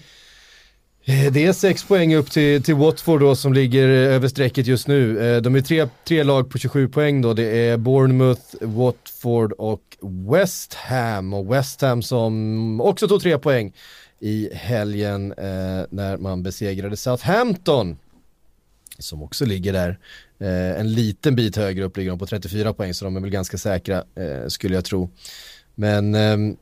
Eh, det är sex poäng upp till, till Watford då som ligger eh, över strecket just nu. Eh, de är tre, tre lag på 27 poäng då. Det är Bournemouth, Watford och West Ham. Och West Ham som också tog tre poäng i helgen eh, när man besegrade Southampton. Som också ligger där. Eh, en liten bit högre upp ligger de på 34 poäng så de är väl ganska säkra eh, skulle jag tro. Men ehm,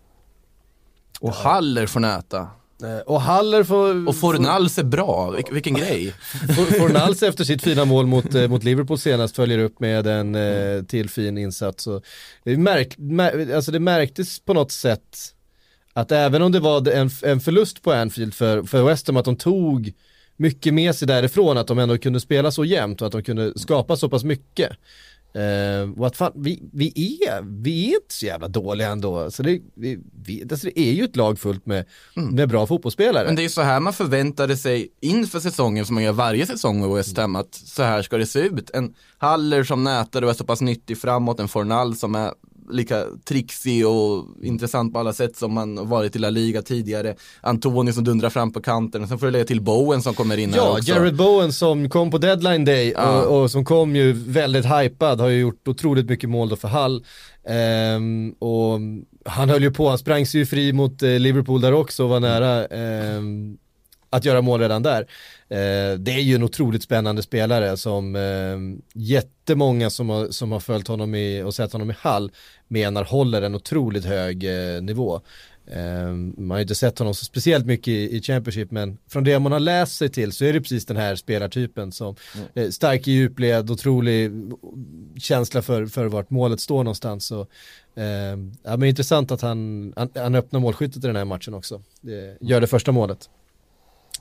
Och Haller får näta
eh, och Haller får...
Och Fornals är bra, Vil- vilken grej.
For- Fornals efter sitt fina mål mot, eh, mot Liverpool senast följer upp med en eh, till fin insats. Och det, märk, mär, alltså det märktes på något sätt att även om det var en, en förlust på Anfield för, för West Ham att de tog mycket med sig därifrån att de ändå kunde spela så jämnt och att de kunde skapa så pass mycket. Eh, och att fan, vi, vi, är, vi är inte så jävla dåliga ändå. Så det, vi, vi, alltså det är ju ett lag fullt med, med bra fotbollsspelare.
Men det är ju så här man förväntade sig inför säsongen som man gör varje säsong med West Ham att så här ska det se ut. En Haller som nätar och är så pass nyttig framåt, en Fornal som är lika trixig och intressant på alla sätt som man varit i La Liga tidigare. Antoni som dundrar fram på kanten och sen får du lägga till Bowen som kommer in här
Ja,
också.
Jared Bowen som kom på deadline day
Ja.
och, och som kom ju väldigt hypad, har ju gjort otroligt mycket mål då för Hull. Ehm, och han höll ju på, han sprang sig ju fri mot eh, Liverpool där också och var nära ehm, att göra mål redan där. Eh, det är ju en otroligt spännande spelare som eh, jättemånga som har, som har följt honom i, och sett honom i Hall menar håller en otroligt hög eh, nivå. Eh, man har ju inte sett honom så speciellt mycket i, i Championship men från det man har läst sig till så är det precis den här spelartypen som eh, stark i djupled, otrolig känsla för, för vart målet står någonstans. Så, eh, ja, men intressant att han, han, han öppnar målskyttet i den här matchen också. Det gör det första målet.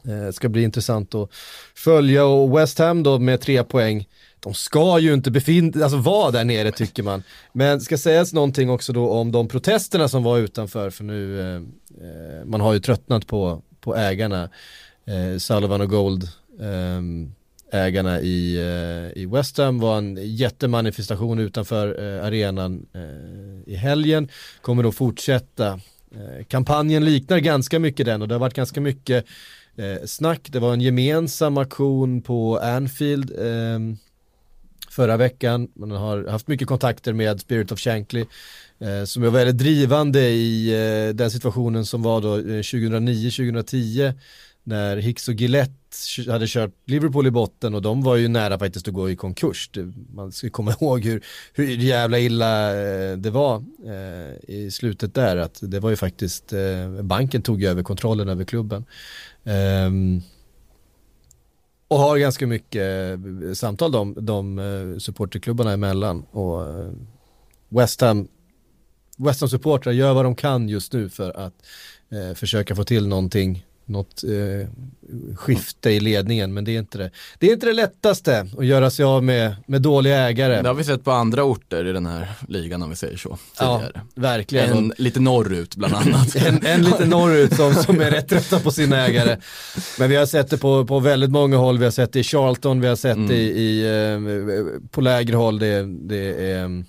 Eh, ska bli intressant att följa och West Ham då med tre poäng. De ska ju inte befinna, alltså vara där nere tycker man. Men ska sägas någonting också då om de protesterna som var utanför för nu, eh, eh man har ju tröttnat på, på ägarna, eh, Sullivan och Gold, Eh, ägarna i, eh, i West Ham var en jättemanifestation utanför eh, arenan eh, i helgen, kommer då fortsätta. Eh, kampanjen liknar ganska mycket den och det har varit ganska mycket eh, snack. Det var en gemensam aktion på Anfield eh, förra veckan. Man har haft mycket kontakter med Spirit of Shankly eh, som är väldigt drivande i eh, den situationen som var då eh, 2009-2010 när Hicks och Gillette hade kört Liverpool i botten och de var ju nära faktiskt att gå i konkurs. Man ska komma ihåg hur, hur jävla illa eh, det var eh, i slutet där att det var ju faktiskt eh, banken tog över kontrollen över klubben. Ehm, och har ganska mycket samtal de, de supporterklubbarna emellan och West Ham West Ham supportrar gör vad de kan just nu för att försöka få till någonting något eh, skifte i ledningen men det är inte det. Det är inte det lättaste att göra sig av med, med dåliga ägare.
Det har vi sett på andra orter i den här ligan om vi säger så.
ja,
Tidigare.
verkligen.
En, lite norrut bland annat.
En, en lite norrut som, som är rätt trötta på sina ägare. Men vi har sett det på, på väldigt många håll, vi har sett det i Charlton, vi har sett det i, i, eh, på lägre håll. Det, det, är,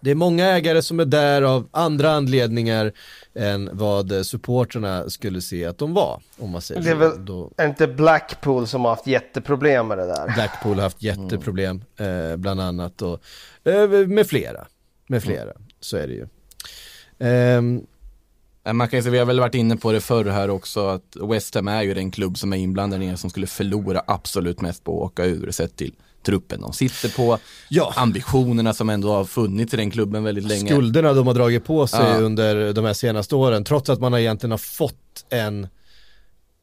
det är många ägare som är där av andra anledningar än vad supporterna skulle se att de var. Om man säger
Det är väl-
Då,
Är inte Blackpool som har haft jätteproblem med det där?
Blackpool har haft jätteproblem eh, bland annat och eh, med flera. Med flera, så är det ju.
Nej, Man kan ju säga, vi har väl varit inne på det förr här också, att West Ham är ju den klubb som är inblandad nere som skulle förlora absolut mest på att åka ur sett till truppen de sitter på,
Ja.
ambitionerna som ändå har funnits i den klubben väldigt länge.
skulderna de har dragit på sig
Ja.
under de här senaste åren, trots att man egentligen har fått en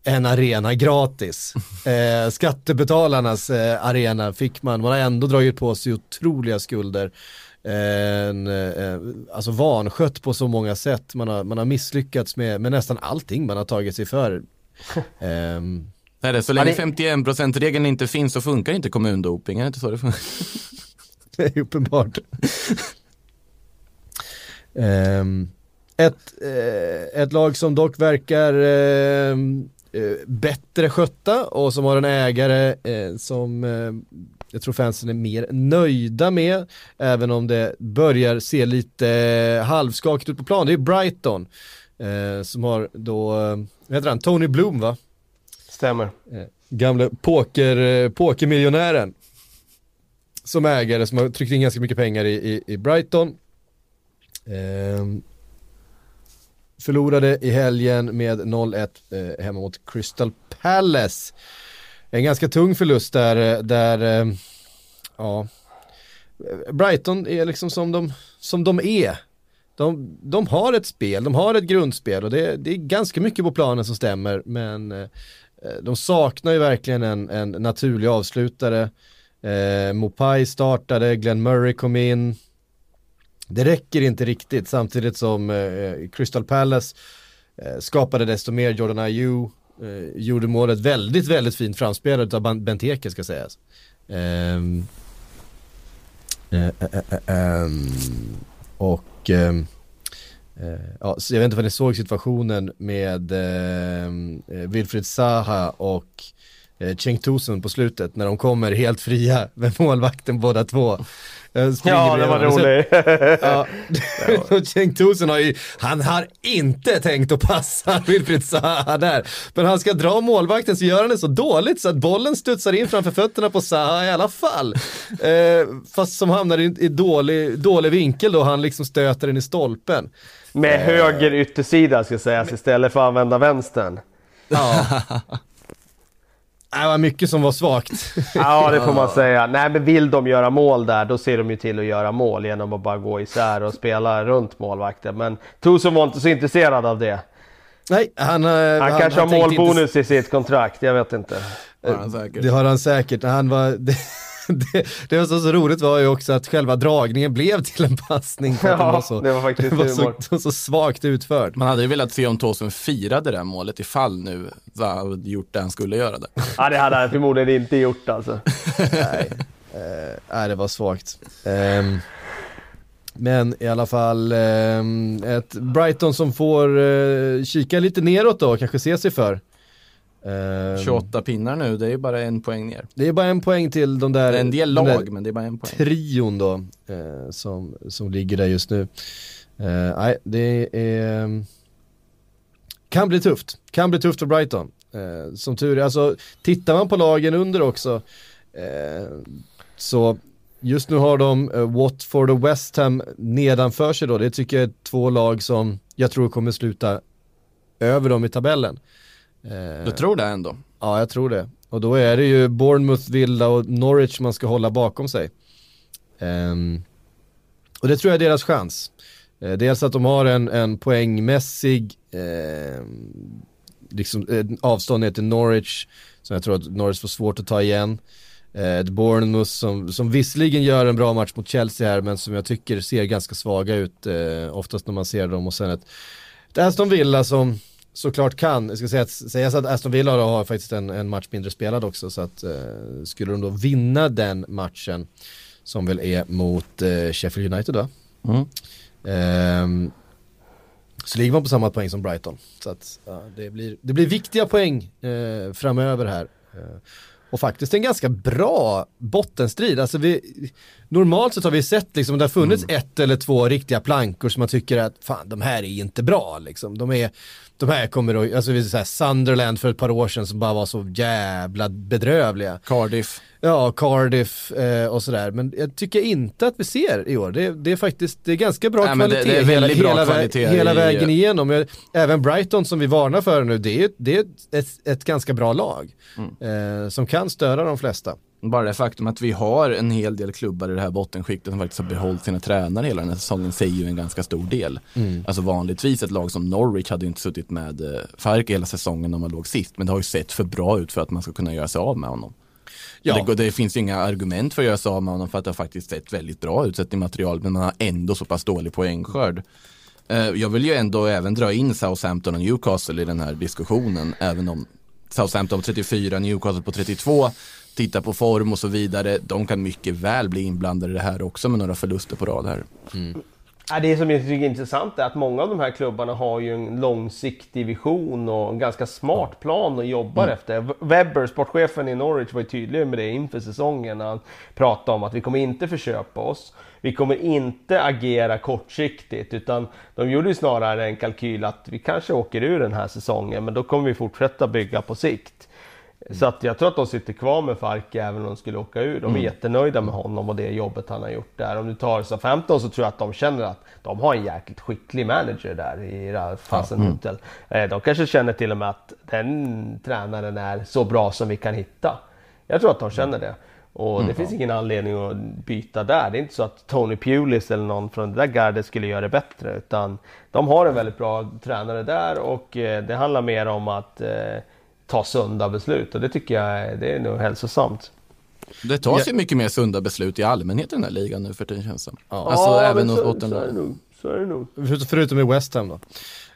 en arena gratis. Eh, skattebetalarnas eh, arena fick man, man har ändå dragit på sig otroliga skulder. Eh, En, eh, alltså vanskött på så många sätt, man har, man har misslyckats med, med nästan allting man har tagit sig för.
Nej, det så länge
Ja, det-
51%-regeln inte finns så funkar inte kommundoping, är det inte så det funkar?
det är uppenbart. Ehm, ett, eh, ett lag som dock verkar ehm, eh, bättre skötta och som har en ägare eh, som eh, jag tror fansen är mer nöjda med, även om det börjar se lite eh, halvskakigt ut på plan. Det är Brighton eh, som har då, vad heter han, Tony Bloom va?
Stämmer.
Eh, gamle poker, eh, pokermiljonären som ägare som har tryckt in ganska mycket pengar i, i, i Brighton. Ehm, förlorade i helgen med 0-1 eh, hemma mot Crystal Palace. En ganska tung förlust där, eh, där eh, ja, Brighton är liksom som de, som de är. De, de har ett spel, de har ett grundspel och det, det är ganska mycket på planen som stämmer men eh, Eh, de saknar ju verkligen en, en naturlig avslutare. Eh, Mopai startade, Glenn Murray kom in. Det räcker inte riktigt samtidigt som eh, Crystal Palace eh, skapade desto mer Jordan Ayew. Eh, gjorde målet väldigt, väldigt fint framspelat av Benteke ska sägas. Ehm, eh, eh, eh, ehm, och Eh, ja, så jag vet inte vad ni såg situationen med eh, eh, Wilfried Zaha och eh, Cenk Tosun på slutet när de kommer helt fria med målvakten båda två. Eh,
Ja, det var roligt.
Ja, och Cenk Tosun har ju, han har inte tänkt att passa Wilfried Zaha där. Men han ska dra målvakten så gör han det så dåligt så att bollen studsar in framför fötterna på Zaha i alla fall. Eh, fast som hamnar i, i dålig, dålig vinkel då, han liksom stöter den i stolpen.
Med höger yttersida ska sägas istället för att använda vänstern.
Ja. Det var mycket som var svagt.
Ja, det får man säga. Nej, men vill de göra mål där, då ser de ju till att göra mål genom att bara gå isär och spela runt målvakten. Men Tosun var inte så intresserad av det.
Nej, han, eh,
Han, kanske har
tänkte inte-
målbonus i sitt kontrakt, jag vet inte.
Har han säkert.
Det har han säkert. Han var, det, det, det var så, så roligt var ju också att själva dragningen blev till en passning.
Ja,
var så,
det var faktiskt
den var så, så, så svagt utförd.
Man hade ju velat se om Tosun firade det här målet ifall nu hade gjort det han skulle göra där.
Ja, det hade han förmodligen inte gjort alltså.
Nej, eh, nej, det var svagt. Ehm, men i alla fall ehm, ett Brighton som får eh, kika lite neråt då, kanske se sig för. Ehm,
28 pinnar nu, det är ju bara en poäng ner.
Det är bara en poäng till de där,
en del
de
lag, men det är bara en poäng.
trion då eh, som, som ligger där just nu. Eh, nej, det är, kan bli tufft. Kan bli tufft för Brighton. Eh, som tur är, alltså tittar man på lagen under också eh, så just nu har de eh, Watford och West Ham nedanför sig då. Det tycker jag är två lag som jag tror kommer sluta över dem i tabellen. Eh,
Du tror det ändå?
Ja, jag tror det. Och då är det ju Bournemouth, Villa och Norwich man ska hålla bakom sig. Ehm, och det tror jag är deras chans. Eh, dels att de har en, en poängmässig ehm, liksom, eh, avstånd ner till Norwich, som jag tror att Norwich får svårt att ta igen. Eh, Ett Bournemouth som, som visserligen gör en bra match mot Chelsea här, men som jag tycker ser ganska svaga ut, eh, oftast när man ser dem. Och sen ett, ett Aston Villa som såklart kan, jag ska säga att, säga så att Aston Villa har faktiskt en, en match mindre spelad också, så att eh, skulle de då vinna den matchen, som väl är mot eh, Sheffield United då,
Mm.
Ehm, så ligger man på samma poäng som Brighton. Så att ja, det, blir, det blir viktiga poäng eh, framöver här. Eh, och faktiskt en ganska bra bottenstrid. Alltså vi, normalt sett har vi sett liksom, det har funnits ett eller två riktiga plankor som man tycker att fan de här är inte bra liksom. De, är, de här kommer att, alltså vi säger Sunderland för ett par år sedan som bara var så jävla bedrövliga.
Cardiff.
Ja, Cardiff eh, och sådär. Men jag tycker inte att vi ser i år. Det, det är faktiskt, det är ganska bra
Nej, det-
kvalitet
det är
hela,
bra
hela,
kvalitet
hela
i-
vägen igenom. Jag- Även Brighton som vi varnar för nu, det är, det är ett, ett, ett ganska bra lag.
Mm.
Eh, som kan störa de flesta.
Bara det faktum att vi har en hel del klubbar i det här bottenskiktet som faktiskt har behållit sina tränare hela den här säsongen säger ju en ganska stor del. Alltså vanligtvis ett lag som Norwich hade ju inte suttit med eh, Fark hela säsongen när man låg sist. Men det har ju sett för bra ut för att man ska kunna göra sig av med honom.
Ja.
Det, det finns ju inga argument för att göra sig av med honom för att det har faktiskt sett väldigt bra ut sett i materialet men man har ändå så pass dålig poängskörd. Eh, Jag vill ju ändå även dra in Southampton och Newcastle i den här diskussionen även om Southampton på 34, Newcastle på 32 titta på form och så vidare. De kan mycket väl bli inblandade i det här också med några förluster på rad här.
Ja, det som jag tycker är intressant är att många av de här klubbarna har ju en långsiktig vision och en ganska smart plan och jobbar efter. Webber, sportchefen i Norwich, var ju tydlig med det inför säsongen när han pratade om att vi kommer inte förköpa oss. Vi kommer inte agera kortsiktigt utan de gjorde ju snarare en kalkyl att vi kanske åker ur den här säsongen men då kommer vi fortsätta bygga på sikt. Så att jag tror att de sitter kvar med Farke även om de skulle åka ur. De är jättenöjda med honom och det jobbet han har gjort där. Om du tar SA-15 så tror jag att de känner att de har en jäkligt skicklig manager där i Ralf Hasenhüttl. Eh, De kanske känner till och med att den tränaren är så bra som vi kan hitta. Jag tror att de känner det. Och det finns ingen anledning att byta där. Det är inte så att Tony Pulis eller någon från det där gardet skulle göra det bättre. Utan de har en väldigt bra tränare där och eh, det handlar mer om att eh, ta sunda beslut. Och det tycker jag är- det är nog hälsosamt.
Det tas ju mycket mer sunda beslut i allmänhet i den här ligan nu för tiden känns det.
Ja.
Alltså
Ja,
även åt
så,
åt den
så är det nog.
Förutom i West Ham då.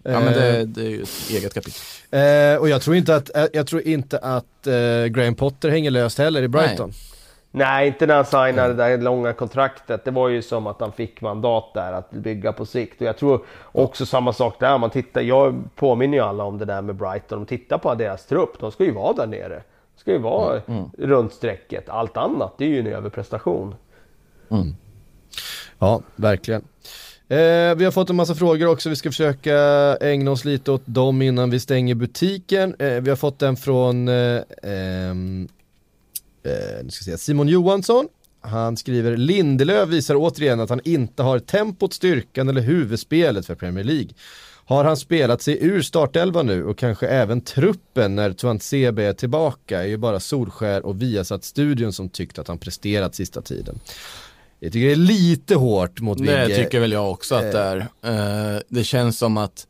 Ja men det,
Eh,
det är ju ett eget kapitel.
eh, och jag tror inte att, eh, jag tror inte att eh, Graham Potter hänger löst heller i Brighton.
Nej, inte när han signade det där långa kontraktet. Det var ju som att han fick mandat där att bygga på sikt. Och jag tror också samma sak där. Man tittar, jag påminner ju alla om det där med Brighton. De tittar på deras trupp. De ska ju vara där nere. De ska ju vara runt strecket. Allt annat, det är ju en överprestation.
Ja, verkligen. Eh, vi har fått en massa frågor också, vi ska försöka ägna oss lite åt dem innan vi stänger butiken. Eh, vi har fått en från eh, ehm, eh, nu ska säga, Simon Johansson. Han skriver Lindelöf visar återigen att han inte har tempot, styrkan eller huvudspelet för Premier League. Har han spelat sig ur startelva nu och kanske även truppen när Tuanzebe är tillbaka är ju bara Solskär och Viasat-studion som tyckt att han presterat sista tiden. Jag tycker det är lite hårt mot
Det
Vigge.
tycker väl jag också att det är. Eh, det känns som att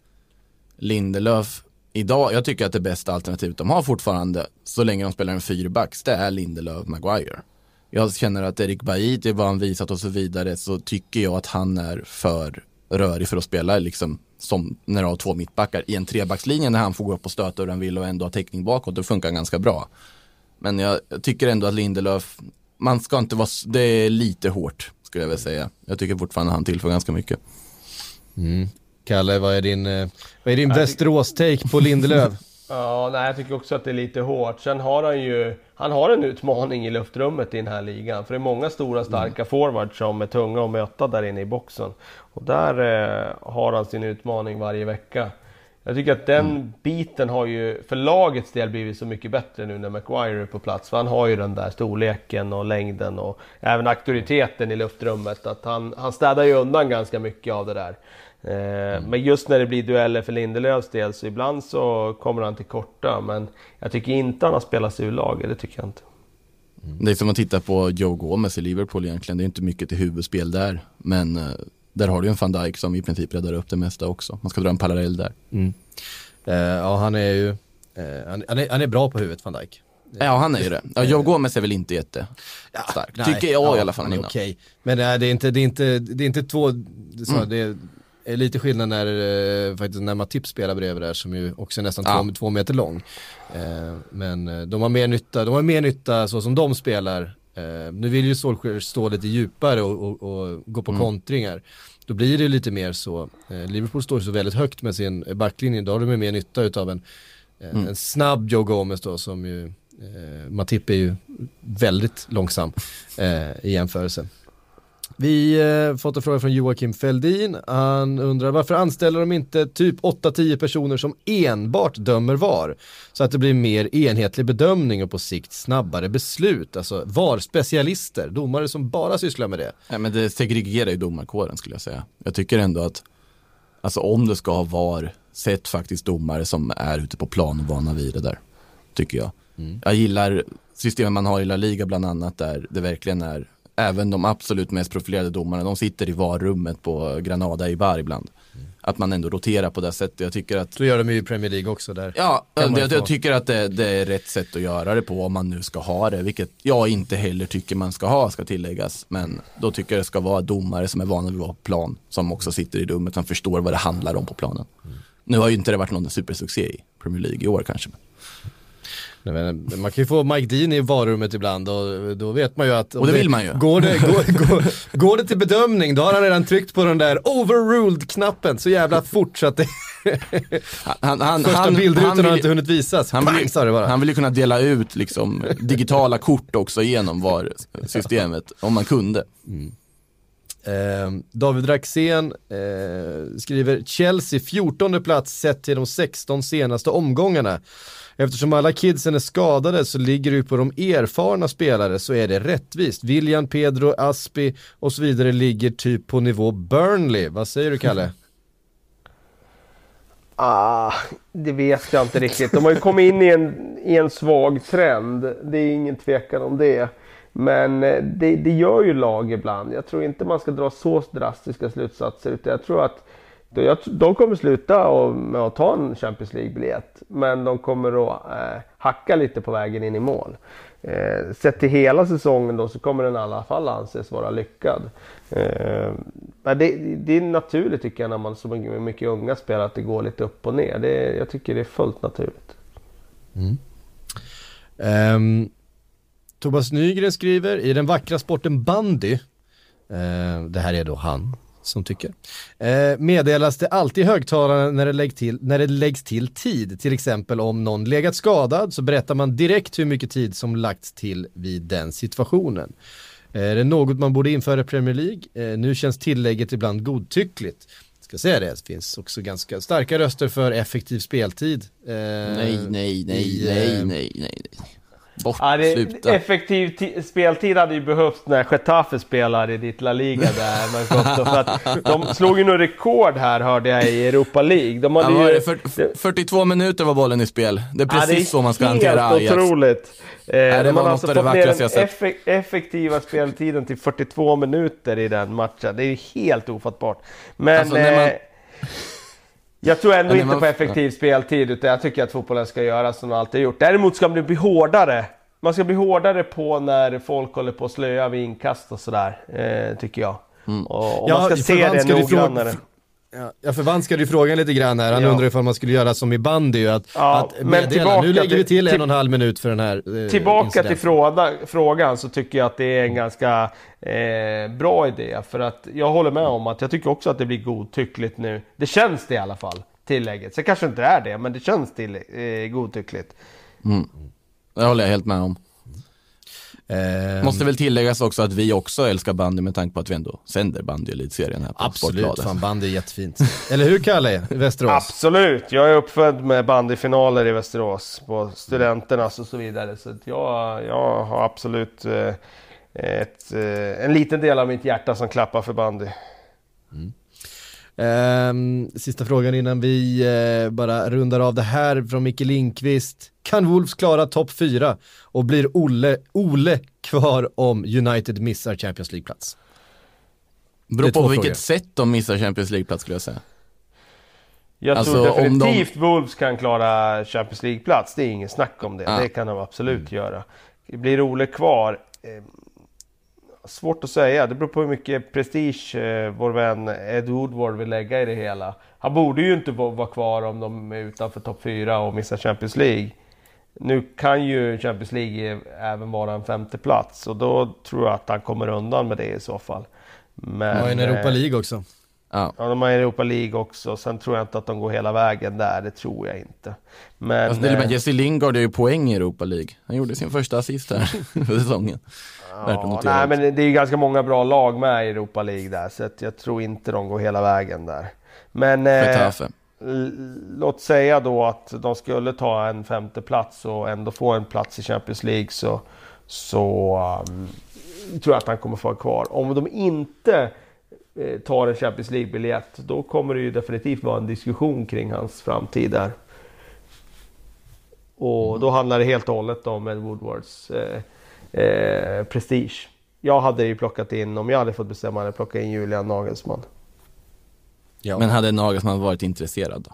Lindelöf idag, jag tycker att det bästa alternativet de har fortfarande, så länge de spelar en fyrbacks, det är Lindelöf Maguire. Jag känner att Erik Bajit, det vad han visat och så vidare, så tycker jag att han är för rörig för att spela liksom som när du har två mittbackar i en trebackslinje när han får gå upp och stöta hur han vill och ändå ha täckning bakåt, då funkar han ganska bra. Men jag, jag tycker ändå att Lindelöf, man ska inte vara, det är lite hårt skulle jag vilja säga. Jag tycker fortfarande han tillför ganska mycket. Mm.
Kalle, vad är din, eh, vad är din Västerås-take på Lindelöf?
Ja, nej, jag tycker också att det är lite hårt. Sen har han ju, han har en utmaning i luftrummet i den här ligan. För det är många stora starka forwards som är tunga att möta där inne i boxen. Och där eh, har han sin utmaning varje vecka. Jag tycker att den biten har ju för lagets del blivit så mycket bättre nu när Maguire är på plats. För han har ju den där storleken och längden och även auktoriteten i luftrummet. Att han, han städar ju undan ganska mycket av det där. Eh, Men just när det blir dueller för Lindelöfs del så ibland så kommer han till korta. Men jag tycker inte han har spelat sig ur laget, det tycker jag inte.
Det är som att titta på Joe Gomez i Liverpool egentligen. Det är inte mycket till huvudspel där. Men eh, där har du ju en van Dijk som i princip räddar upp det mesta också. Man ska dra en parallell där.
Eh, ja, han är ju, eh, han, han, är, han är bra på huvudet, van Dijk.
Ja, han är ju det. Ja, Joe Gomez är väl inte jättestark.
Nej,
Tycker jag i alla fall.
Han är okej. Men nej, det är inte, det är inte, det är inte två, så,
Mm.
det är lite skillnad när, eh, faktiskt när Matip spelar bredvid där som ju också är nästan
Ja.
två, två meter lång. Eh, men eh, de har mer nytta, de har mer nytta så som de spelar. Eh, nu vill ju Solskjaer stå lite djupare och, och, och gå på
Mm.
kontringar. Då blir det lite mer så, eh, Liverpool står så väldigt högt med sin backlinje, då har de ju mer nytta utav en, eh,
Mm.
en snabb Joe Gomez då som ju, eh, Matip är ju väldigt långsam eh, i jämförelse. Vi eh, fått en fråga från Joakim Feldin. Han undrar varför anställer de inte typ 8-10 personer som enbart dömer VAR? Så att det blir mer enhetlig bedömning och på sikt snabbare beslut. Alltså VAR-specialister, domare som bara sysslar med det.
Ja, men det segregerar ju domarkåren skulle jag säga. Jag tycker ändå att, alltså om det ska ha VAR, sätt faktiskt domare som är ute på plan och vana vid det där. Tycker jag. Jag gillar systemet man har i La Liga bland annat där det verkligen är, även de absolut mest profilerade domarna, de sitter i VAR-rummet på Granada i bar ibland. Att man ändå roterar på det sättet. Jag tycker att
Så gör de ju i Premier League också där.
Ja,
man
jag, tycker att det, det är rätt sätt att göra det på om man nu ska ha det, vilket jag inte heller tycker man ska ha, ska tilläggas. Men då tycker jag det ska vara domare som är vana vid att vara på plan, som också sitter i rummet, som förstår vad det handlar om på planen. Nu har ju inte det varit någon supersuccé i Premier League i år kanske.
Jag menar, Man kan ju få Mike Dean i varummet ibland och då vet man ju att...
Och det vill man ju.
Går det, går, går, går det till bedömning då har han redan tryckt på den där overruled-knappen så jävla fort så att det...
Han, han,
Första
han,
bildrutan
han
har inte hunnit visas.
Han
Bang,
vill,
det bara.
han vill ju kunna dela ut liksom, digitala kort också genom VAR-systemet, om man kunde.
Eh, David Raxén eh, skriver Chelsea 14 plats sett till de 16 senaste omgångarna. Eftersom alla kidsen är skadade så ligger det ju på de erfarna spelare så är det rättvist. William, Pedro, Aspi och så vidare ligger typ på nivå Burnley. Vad säger du Kalle?
Ah, det vet jag inte riktigt. De har ju kommit in i en, i en svag trend. Det är ingen tvekan om det. Men eh, det, det gör ju lag ibland. Jag tror inte man ska dra så drastiska slutsatser. Utan jag tror att de, jag, de kommer sluta och, med att ta en Champions League-biljett. Men de kommer att eh, hacka lite på vägen in i mål. Eh, sett till hela säsongen då så kommer den i alla fall anses vara lyckad. Eh, men det, det är naturligt tycker jag när man så mycket, mycket unga spelar att det går lite upp och ner. Det, jag tycker det är fullt naturligt. Mm.
Ehm, Tobias Nygren skriver, i den vackra sporten bandy, Uh, det här är då han som tycker, eh, meddelas det alltid i högtalarna när det, lägg till, när det läggs till tid. Till exempel om någon legat skadad så berättar man direkt hur mycket tid som lagts till vid den situationen. Eh, Är det något man borde införa i Premier League? Eh, nu känns tillägget ibland godtyckligt. Ska säga det, det finns också ganska starka röster för effektiv speltid. Eh,
Nej, nej, nej,
i,
nej,
eh,
nej, nej. Bort,
Ja, det, effektiv ti- speltid hade ju behövts när Getafe spelar i ditt La Liga där. Också för att de slog ju nog rekord här hörde jag i Europa League. De hade
Ja,
ju,
det, för, 42 minuter var bollen i spel. Det är
Ja,
precis
det är
så man ska
helt
hantera Ajax.
otroligt. Eh,
det
de
var
har
något
alltså
det
fått ner den
jag sett.
effe- effektiva speltiden till 42 minuter i den matchen. Det är ju helt ofattbart. Men
Alltså,
eh, jag tror ändå inte
man-
på effektiv speltid, utan jag tycker att fotbollen ska göra som den alltid gjort. Däremot ska man bli hårdare. Man ska bli hårdare på när folk håller på att slöa vid inkast och sådär, eh, tycker jag.
Mm.
Och, och
Ja,
man ska se det
förvanskade fråga-
noggrannare.
Ja, jag förvanskade ju frågan lite grann här. Han
Ja.
undrar ifall man skulle göra som i bandy, att,
Ja,
att
men tillbaka
nu lägger vi
till-
till en och en halv minut för den här eh,
Tillbaka
incidenten.
till fråga, frågan så tycker jag att det är en ganska eh, bra idé. För att jag håller med om att jag tycker också att det blir godtyckligt nu. Det känns det i alla fall, tillägget. Så kanske inte är det, men det känns till, eh, godtyckligt.
Det håller jag helt med om.
Eh,
Måste väl tilläggas också att vi också älskar bandy med tanke på att vi ändå sänder bandy elitserien här på
Absolut,
Sportbladet.
fan bandy är jättefint. Eller hur Kalle, i Västerås?
Absolut, jag är uppfödd med bandyfinaler i Västerås på studenternas och så vidare. Så att jag, jag har absolut eh, ett, eh, en liten del av mitt hjärta som klappar för bandy.
Ehm, sista frågan innan vi eh, bara rundar av det här från Micke Lindqvist. Kan Wolves klara topp 4 och blir Olle, Ole kvar om United missar Champions League-plats?
Beror på vilket
frågor.
sätt de missar Champions League-plats skulle jag säga.
Jag
Alltså,
tror
om de-
definitivt Wolves kan klara Champions League-plats. Det är ingen snack om det.
Ja.
Det kan de absolut göra. Blir Ole kvar? Eh, svårt att säga. Det beror på hur mycket prestige eh, vår vän Ed Woodward vill lägga i det hela. Han borde ju inte vara vara kvar om de är utanför topp 4 och missar Champions League. Nu kan ju Champions League även vara en femte plats och då tror jag att han kommer undan med det i så fall. Men,
De har ju en Europa
eh,
League också.
Ja.
Ja, de har Europa League också. Sen tror jag inte att de går hela vägen där. Det tror jag inte. Men...
Alltså, till och med
eh,
Jesse Lingard är ju poäng i Europa League. Han gjorde sin första assist här för säsongen.
Ja, nej,
också.
men det är ju ganska många bra lag med i Europa League där. Så att jag tror inte de går hela vägen där. Men... eh,
Getafe.
l- Låt säga då att de skulle ta en femte plats och ändå få en plats i Champions League så, så um, tror jag att han kommer få vara kvar. Om de inte eh, tar en Champions League-biljett då kommer det ju definitivt vara en diskussion kring hans framtid där. Och då handlar det helt och hållet om Ed Woodwards eh, eh, prestige. Jag hade ju plockat in, om jag hade fått bestämma, hade jag plockat in Julian Nagelsmann.
Ja.
Men hade Nagelsmann varit intresserad då?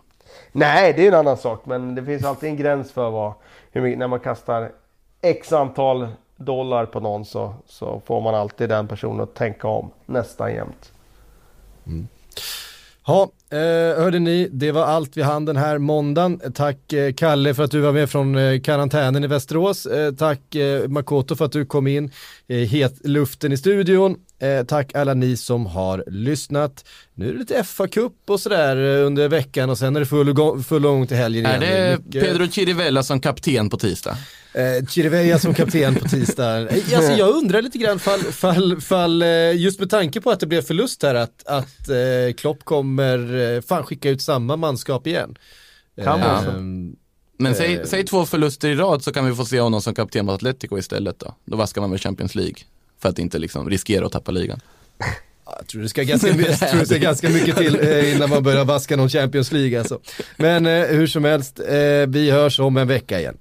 Nej, det är en annan sak. Men det finns alltid en gräns för vad, mycket, när man kastar X antal dollar på någon så, så får man alltid den personen att tänka om nästan jämt.
Ja, Eh, hörde ni, det var allt vi hann den här måndagen. Tack eh, Kalle för att du var med från eh, karantänen i Västerås. Eh, tack eh, Makoto för att du kom in i het luften i studion. Eh, tack alla ni som har lyssnat. Nu är det lite FA-cup och sådär eh, under veckan och sen är det full, gång- full gång till helgen
Är
igen.
det
Mycket-
Pedro Chirivella som kapten på tisdag?
Eh, Chirivella som kapten på tisdag. Eh, Alltså jag undrar lite grann fall, fall, fall eh, just med tanke på att det blev förlust här att, att eh, Klopp kommer fan skicka ut samma manskap igen.
Kan
Eh.
Men säg, säg två förluster i rad så kan vi få se honom som kapten på Atletico istället då. Då vaskar man väl Champions League. För att inte liksom riskera att tappa ligan.
Jag tror det ska ganska, tror det ska ganska mycket till eh, innan man börjar vaska någon Champions League alltså. Men eh, hur som helst, eh, vi hörs om en vecka igen.